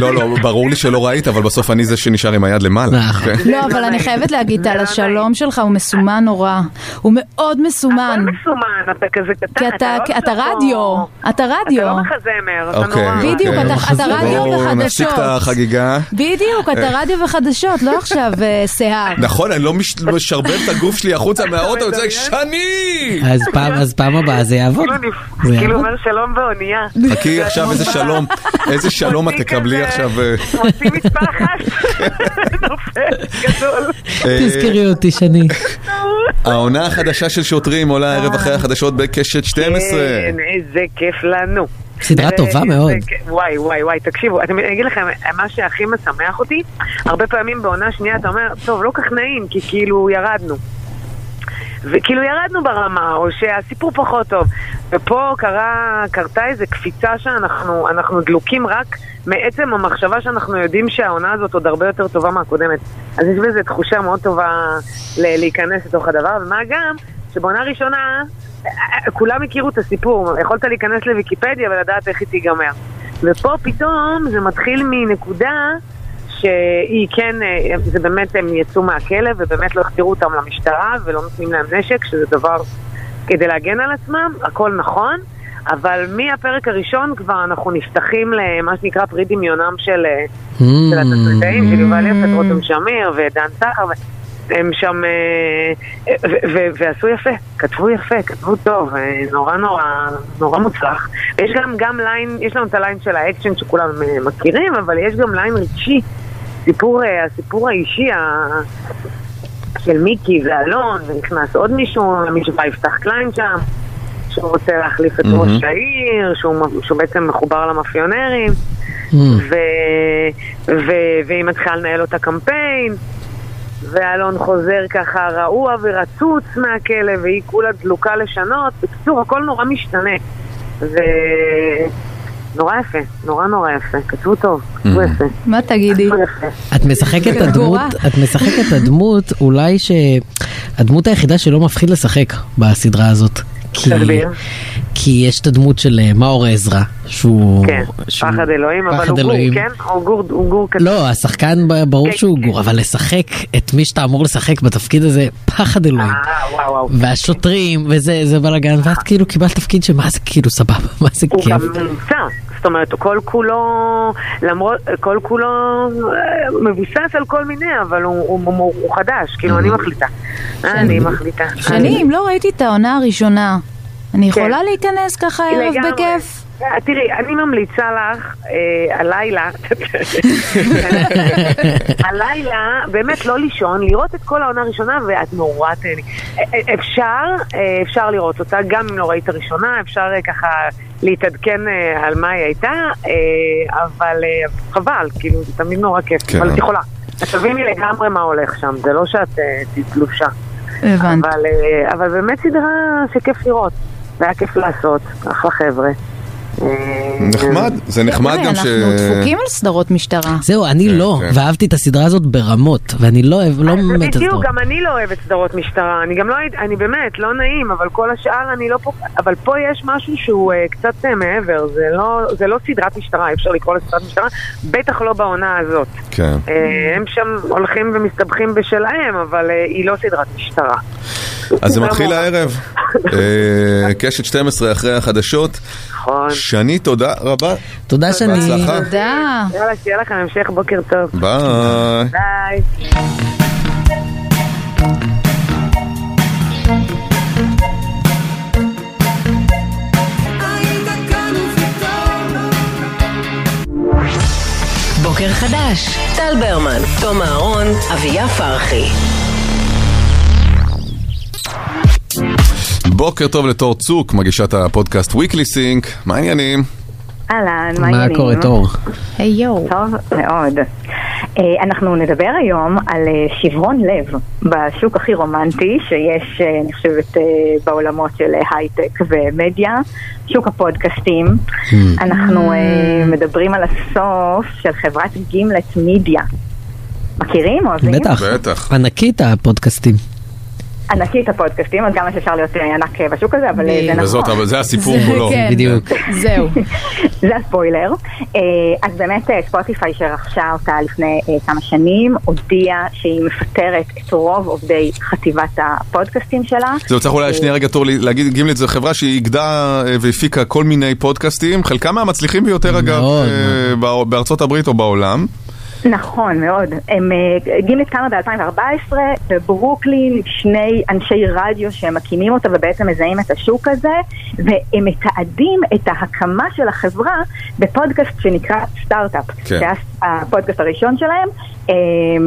לא, לא, ברור לי שלא ראית, אבל בסוף אני זה שנשאר עם היד למעלה. נכון. כן. לא, אבל אני חייבת להגיד, לא השלום שלך הוא מסומן נורא. הוא מאוד מסומן. הכל מסומן, אתה כזה קטן, כי אתה- לא רדיו, אתה רדיו. אתה לא מחזמר, אתה אוקיי, נורא... אוקיי. בדיוק, אתה- רדיו בואו נפסיק את וחדשות. החגיגה. בדיוק, אתה רדיו וחדשות, לא עכשיו אה, שיער. נכון, אני לא מש- משרבב את הגוף שלי החוצה מהאוטו, אני צועק שני! אז פעם- הבאה זה יעבוד. כאילו כאילו. אומר שלום באונייה. חכי עכשיו איזה שלום, איזה שלום את תקבלי עכשיו. אה, מוציא מספר אחת, נופל, גדול. אה, תזכרי אותי שאני. העונה החדשה של שוטרים עולה ערב אחרי החדשות בקשת 12. כן, איזה כיף לנו. סדרה טובה מאוד. וואי, וואי, וואי, תקשיבו, אני אגיד לכם, מה שהכי משמח אותי, הרבה פעמים בעונה שנייה אתה אומר, טוב, לא כך נעים, כי כאילו ירדנו. וכאילו ירדנו ברמה, או שהסיפור פחות טוב. ופה קרה, קרתה איזו קפיצה שאנחנו אנחנו דלוקים רק מעצם המחשבה שאנחנו יודעים שהעונה הזאת עוד הרבה יותר טובה מהקודמת. אז יש בזה תחושה מאוד טובה להיכנס לתוך הדבר, ומה גם, שבעונה ראשונה אה, כולם הכירו את הסיפור, יכולת להיכנס לוויקיפדיה ולדעת איך היא תיגמר. ופה פתאום זה מתחיל מנקודה שהיא כן, אה, זה באמת הם יצאו מהכלא ובאמת לא החזירו אותם למשטרה ולא נותנים להם נשק, שזה דבר כדי להגן על עצמם, הכל נכון, אבל מהפרק הראשון כבר אנחנו נפתחים למה שנקרא פרי דמיונם של, אה, של התסריטאים, של יובל יפת, רותם שמיר ודן סחר, הם שם, אה, ו- ו- ועשו יפה, כתבו יפה, כתבו טוב, נורא נורא, נורא מוצלח. ויש גם, גם line, יש לנו את ה line של האקשן שכולם מכירים, אבל יש גם line רגשי, סיפור, אה, הסיפור האישי ה... של מיקי ואלון, ונכנס עוד מישהו, מישהו בא יפתח קליין שם, שהוא רוצה להחליף את מהמם. ראש העיר, שהוא, שהוא בעצם מחובר למאפיונרים, ו, ו, והיא מתחילה לנהל אותה קמפיין, ואלון חוזר ככה רעוע ורצוץ מהכלא, והיא כולה דלוקה לשנות. בקיצור, הכל נורא משתנה. ונורא יפה, נורא נורא יפה. כתבו טוב, כתבו יפה. מה תגידי? את משחקת את הדמות. את משחקת את הדמות אולי שהדמות היחידה שלא מפחיד לשחק בסדרה הזאת. כי. כי יש את הדמות של אה, מאור עזרא, שהוא... כן, שהוא- פחד אלוהים, אבל פחד הוא גור, אלוהים. כן? הוא גור, הוא גור קטן. לא, השחקן ברור כן, שהוא כן. גור, אבל לשחק את מי שאתה אמור לשחק בתפקיד הזה, פחד אלוהים. אה, וואו, וואו. והשוטרים, וזה זה בלאגן, ואת כאילו קיבלת תפקיד שמה זה כאילו סבבה, מה זה הוא כיף. גם מומצא, זאת אומרת, כל כולו, למרות, כל כולו אה, מבוסס על כל מיני, אבל הוא, הוא, הוא, הוא חדש, כאילו אני מחליטה. אני מחליטה. שני, אם לא ראיתי את העונה הראשונה, אני יכולה להיכנס ככה ערב לגמרי. בכיף? אה, תראי, אני ממליצה לך אה, הלילה, הלילה, באמת לא לישון, לראות את כל העונה הראשונה ואת נורא תהני. אה, אה, אפשר, אפשר לראות אותה, גם אם לא ראית הראשונה, אפשר ככה להתעדכן אה, על מה היא הייתה, אה, אבל אה, חבל, כאילו, זה תמיד נורא כיף, כן. אבל את יכולה. את תביני לגמרי מה הולך שם, זה לא שאת אה, תתלושה. הבנתי. אבל, אה, אבל באמת סדרה שכיף לראות, והיה כיף לעשות, אחלה חבר'ה. נחמד, זה נחמד גם ש... אנחנו דפוקים על סדרות משטרה. זהו, אני כן, לא, כן. ואהבתי את הסדרה הזאת ברמות, ואני לא אוהב, לא מת את בדיוק, הסדרות. גם אני לא אוהבת סדרות משטרה. אני גם לא הייתי, אני באמת, לא נעים, אבל כל השאר אני לא פה... אבל פה יש משהו שהוא אה, קצת אה, מעבר. זה לא, זה לא סדרת משטרה, אי אפשר לקרוא לסדרת משטרה, בטח לא בעונה הזאת. כן. אה, הם שם הולכים ומסתבכים בשלהם, אבל היא לא סדרת משטרה. אז זה מתחיל הערב. אה, קשת 12 אחרי החדשות. נכון. שני, תודה רבה. תודה שאני... בהצלחה. תודה. יאללה, שיהיה לכם המשך בוקר טוב. ביי. ביי. בוקר חדש, טל ברמן, תום אהרון, אביה פרחי. בוקר טוב לתור צוק, מגישת הפודקאסט Weekly Sync. מה העניינים? אהלן, מה מה העניינים? קורה, תור? היי יואו. טוב מאוד. אה, אנחנו נדבר היום על אה, שברון לב בשוק הכי רומנטי שיש, אה, אני חושבת, בעולמות של הייטק ומדיה, שוק הפודקאסטים. אנחנו אה, מדברים על הסוף של חברת גימלט מידיה. מכירים? אוהבים? בטח. בטח. ענקית הפודקאסטים. ענקית הפודקאסטים, אז גם שאפשר להיות אה, ענק אה, בשוק הזה, אבל אה, זה נכון. וזאת, אבל זה הסיפור כולו. כן. בדיוק. זהו. זה הספוילר. אז באמת ספוטיפיי שרכשה אותה לפני כמה שנים, הודיעה שהיא מפטרת את רוב עובדי חטיבת הפודקאסטים שלה. זהו, צריך אולי שנייה רגע תור להגיד, גימלט זו חברה שאיגדה והפיקה כל מיני פודקאסטים, חלקם מהמצליחים ביותר אגב, בארצות הברית או בעולם. נכון, מאוד. הם, אה, גימלט קמה ב-2014 בברוקלין, שני אנשי רדיו שהם מקימים אותה ובעצם מזהים את השוק הזה, והם מתעדים את ההקמה של החברה בפודקאסט שנקרא סטארט-אפ. כן. זה הפודקאסט הראשון שלהם,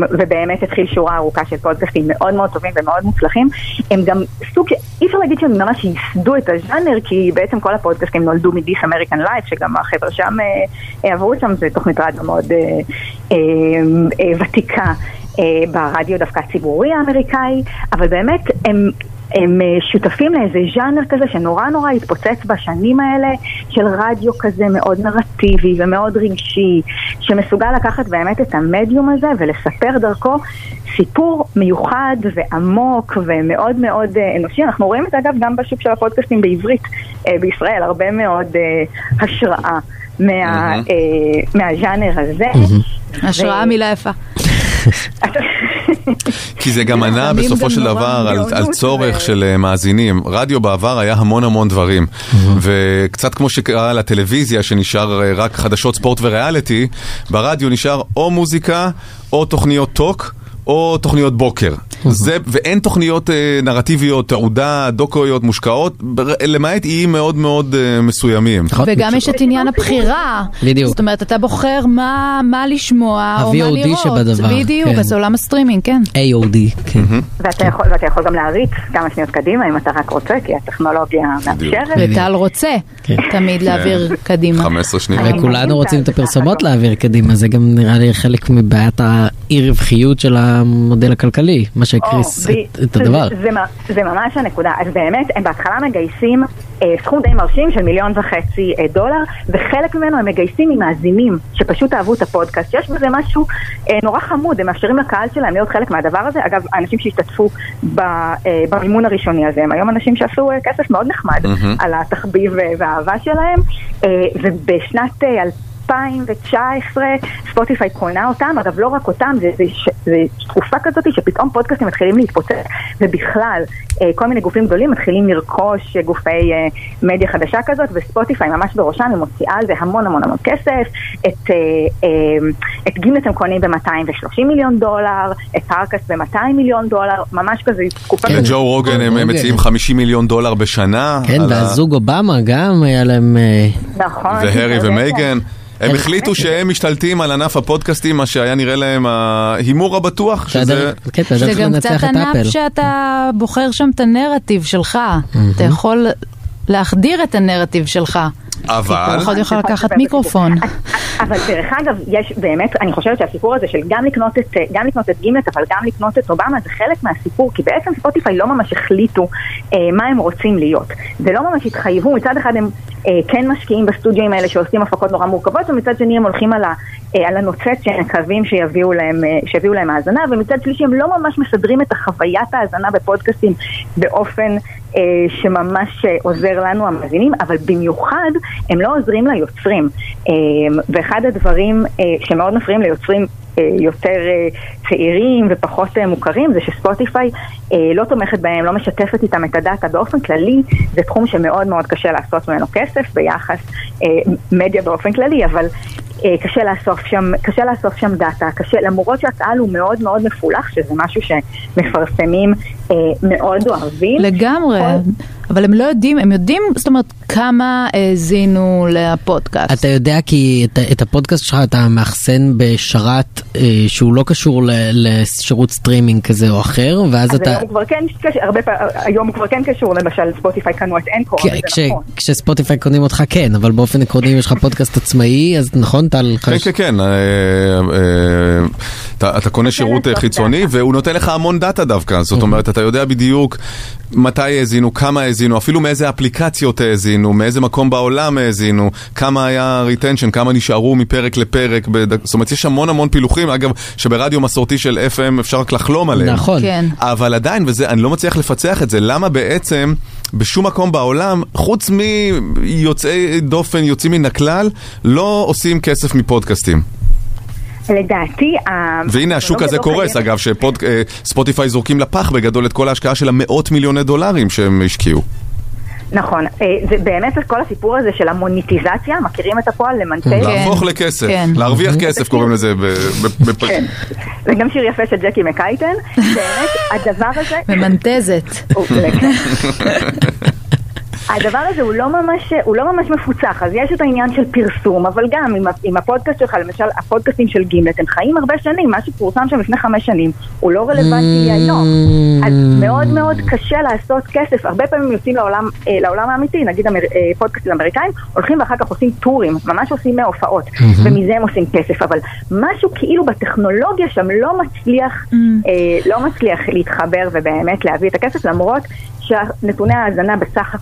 ובאמת התחיל שורה ארוכה של פודקאסטים מאוד מאוד טובים ומאוד מוצלחים. הם גם סוג, אי אפשר להגיד שהם ממש ייסדו את הז'אנר, כי בעצם כל הפודקאסטים נולדו מדיס אמריקן לייף, שגם החבר'ה שם אה, אה, עברו שם, זה תוכנית רדיו מאוד אה, ותיקה. ברדיו דווקא הציבורי האמריקאי, אבל באמת הם, הם אה, שותפים לאיזה ז'אנר כזה שנורא נורא התפוצץ בשנים האלה, של רדיו כזה מאוד נרטיבי ומאוד רגשי, שמסוגל לקחת באמת את המדיום הזה ולספר דרכו סיפור מיוחד ועמוק ומאוד מאוד אה, אנושי. אנחנו רואים את זה אגב גם בשוק של הפודקאסטים בעברית אה, בישראל, הרבה מאוד אה, השראה. מה, אה, מהז'אנר הזה. השראה מילה יפה. כי זה גם ענה בסופו של דבר על, על צורך של אה, מאזינים. רדיו בעבר היה המון המון דברים, וקצת כמו שקרה לטלוויזיה שנשאר אה, רק חדשות ספורט וריאליטי, ברדיו נשאר או מוזיקה או תוכניות talk. או תוכניות בוקר, זה, ואין תוכניות אה, נרטיביות, תעודה, דוקויות מושקעות, בר- למעט איים מאוד מאוד אה, מסוימים. נכון? וגם יש את עניין הבחירה. בדיוק. זאת אומרת, אתה בוחר מה, מה לשמוע או מה ה-VOD לראות. שבדבר, בדיוק, כן. אז עולם הסטרימינג, כן. AOD, כן. ואתה יכול, ואתה יכול גם להריץ כמה שניות קדימה אם אתה רק רוצה, כי הטכנולוגיה. מאפשרת. וטל רוצה כן. תמיד להעביר קדימה. 15 שניות. וכולנו רוצים את הפרסומות. להעביר קדימה, זה גם נראה לי חלק מבעיית האי רווחיות של המודל הכלכלי, מה שהקריס או, את- ב- את הדבר. זה, זה, זה ממש הנקודה. אז באמת, הם בהתחלה מגייסים אה, סכום די מרשים של מיליון וחצי אה, דולר, וחלק ממנו הם מגייסים ממאזינים שפשוט אהבו את הפודקאסט. יש בזה משהו אה, נורא חמוד, הם מאפשרים לקהל שלהם להיות חלק מהדבר הזה. אגב, האנשים שהשתתפו ב, אה, במימון הראשוני הזה, הם היום אנשים שעשו אה, כסף מאוד נחמד מהמם. על התחביב אה, והאהבה שלהם, אה, ובשנת... אה, 2019 ספוטיפיי קונה אותם, אגב לא רק אותם, זה, זה, ש- זה תקופה כזאת שפתאום פודקאסטים מתחילים להתפוצץ, ובכלל אה, כל מיני גופים גדולים מתחילים לרכוש גופי אה, מדיה חדשה כזאת, וספוטיפיי ממש בראשם, היא מוציאה על זה המון המון המון כסף, את, אה, אה, את גימלט הם קונים ב-230 מיליון דולר, את פארקס ב-200 מיליון דולר, ממש כזה תקופה כזאת. לג'ו רוגן הם. מציעים 50 מיליון דולר בשנה. כן, על ה- והזוג אובמה גם היה להם... אה, נכון. והרי זה ומייגן. הם החליטו שהם משתלטים על ענף הפודקאסטים, מה שהיה נראה להם ההימור הבטוח, שזה... יודע- כן, אתה יודע גם קצת את ענף אפל. שאתה בוחר שם את הנרטיב שלך. אתה יכול להחדיר את הנרטיב שלך. אבל... כל אחד יכול לקחת מיקרופון. אבל דרך אגב, יש באמת, אני חושבת שהסיפור הזה של גם לקנות את, גם לקנות את גימלט, אבל גם לקנות את אובמה, זה חלק מהסיפור, כי בעצם ספוטיפיי לא ממש החליטו אה, מה הם רוצים להיות. ולא ממש התחייבו, מצד אחד הם אה, כן משקיעים בסטודיואים האלה שעושים הפקות נורא מורכבות, ומצד שני הם הולכים על, ה, אה, על הנוצץ שהם מקווים שיביאו להם, אה, שיביאו להם האזנה, ומצד שלישי הם לא ממש מסדרים את החוויית ההאזנה בפודקאסטים באופן אה, שממש אה, עוזר לנו המאזינים, אבל במיוחד הם לא עוזרים ליוצרים. אה, ואחד הדברים אה, שמאוד מפריעים ליוצרים אה, יותר אה, צעירים ופחות אה, מוכרים זה שספוטיפיי אה, לא תומכת בהם, לא משתפת איתם את הדאטה. באופן כללי זה תחום שמאוד מאוד קשה לעשות ממנו כסף ביחס אה, מדיה באופן כללי, אבל אה, קשה לאסוף שם, קשה לאסוף שם דאטה, קשה, למרות שהקהל הוא מאוד מאוד מפולח, שזה משהו שמפרסמים אה, מאוד אוהבים. לגמרי, אבל הם לא יודעים, הם יודעים, זאת אומרת, כמה האזינו לפודקאסט. אתה יודע כי את, את הפודקאסט שלך אתה מאחסן בשרת אה, שהוא לא קשור ל, לשירות סטרימינג כזה או אחר, ואז אז אתה... היום הוא כבר כן, הרבה פעמים, היום הוא כבר כן קשור, למשל ספוטיפיי קנו את Anchor, כ- כש, נכון. כשספוטיפיי קונים אותך כן, אבל באופן עקרוני אם יש לך פודקאסט עצמאי, אז נכון טל? כן, כן, כן, אה, אה, אתה אתה קונה שירות אה, חיצוני והוא נותן לך המון דאטה דווקא, זאת אומרת, אתה יודע בדיוק מתי האזינו, כמה האזינו, אפילו מאיזה אפליקציות האזינו, מאיזה מקום בעולם האזינו, כמה היה retention, כמה נשארו מפרק לפרק, בד- זאת אומרת, יש המון המון פילוחים, אגב, שברדיו מסורתי של FM אפשר רק לחלום עליהם. נכון. כן. אבל עדיין, וזה, אני לא מצליח לפצח את זה, למה בעצם בשום מקום בעולם, חוץ מיוצאי דופן, יוצאים מן הכלל, לא עושים כסף מפודקאסטים. לדעתי, והנה השוק הזה לא קורס. אגב, שספוטיפיי זורקים לפח בגדול את כל ההשקעה של המאות מיליוני דולרים שהם השקיעו. נכון, אה, זה באמת כל הסיפור הזה של המוניטיזציה, מכירים את הפועל למנטז? להפוך לכסף, כן. להרוויח כסף קוראים לזה. כן, זה גם שיר יפה של ג'קי מקייטן, באמת הדבר הזה, ממנטזת. הדבר הזה הוא לא ממש, הוא לא ממש מפוצח, אז יש את העניין של פרסום, אבל גם עם, עם הפודקאסט שלך, למשל הפודקאסטים של גימלט, הם חיים הרבה שנים, מה שפורסם שם לפני חמש שנים, הוא לא רלוונטי היום. אז מאוד מאוד קשה לעשות כסף, הרבה פעמים יוצאים לעולם, אה, לעולם האמיתי, נגיד אמר, אה, פודקאסטים אמריקאים, הולכים ואחר כך עושים טורים, ממש עושים מהופעות, ומזה הם עושים כסף, אבל משהו כאילו בטכנולוגיה שם לא מצליח, אה, לא מצליח להתחבר ובאמת להביא את הכסף, למרות שנתוני ההאזנה בסך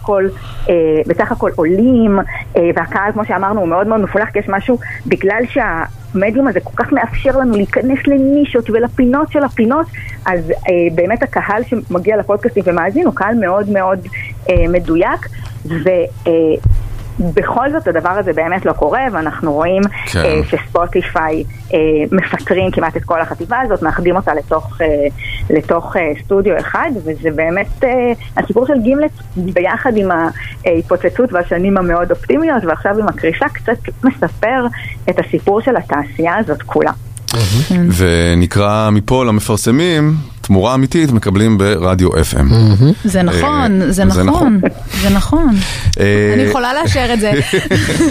אה, בסך הכל עולים, אה, והקהל, כמו שאמרנו, הוא מאוד מאוד מפולח, כי יש משהו, בגלל שהמדיום הזה כל כך מאפשר לנו להיכנס לנישות ולפינות של הפינות, אז אה, באמת הקהל שמגיע לפודקאסטים ומאזין הוא קהל מאוד מאוד אה, מדויק, ו... אה, בכל זאת הדבר הזה באמת לא קורה, ואנחנו רואים כן. אה, שספוטיפיי אה, מפטרים כמעט את כל החטיבה הזאת, מאחדים אותה לתוך, אה, לתוך אה, סטודיו אחד, וזה באמת אה, הסיפור של גימלט ביחד עם ההתפוצצות והשנים המאוד אופטימיות, ועכשיו עם הקריסה קצת מספר את הסיפור של התעשייה הזאת כולה. ונקרא מפה למפרסמים, תמורה אמיתית מקבלים ברדיו FM. זה אה, נכון, אה, נכון, נכון, זה נכון, זה נכון. אני יכולה לאשר את זה.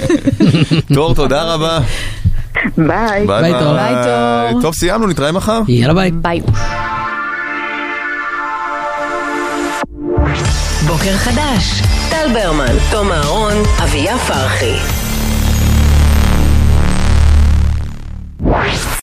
טוב, תודה רבה. ביי. ביי טוב. טוב, סיימנו, נתראה מחר. יאללה ביי. ביי. בוקר חדש, טל ברמן, תום אהרון, אביה פרחי.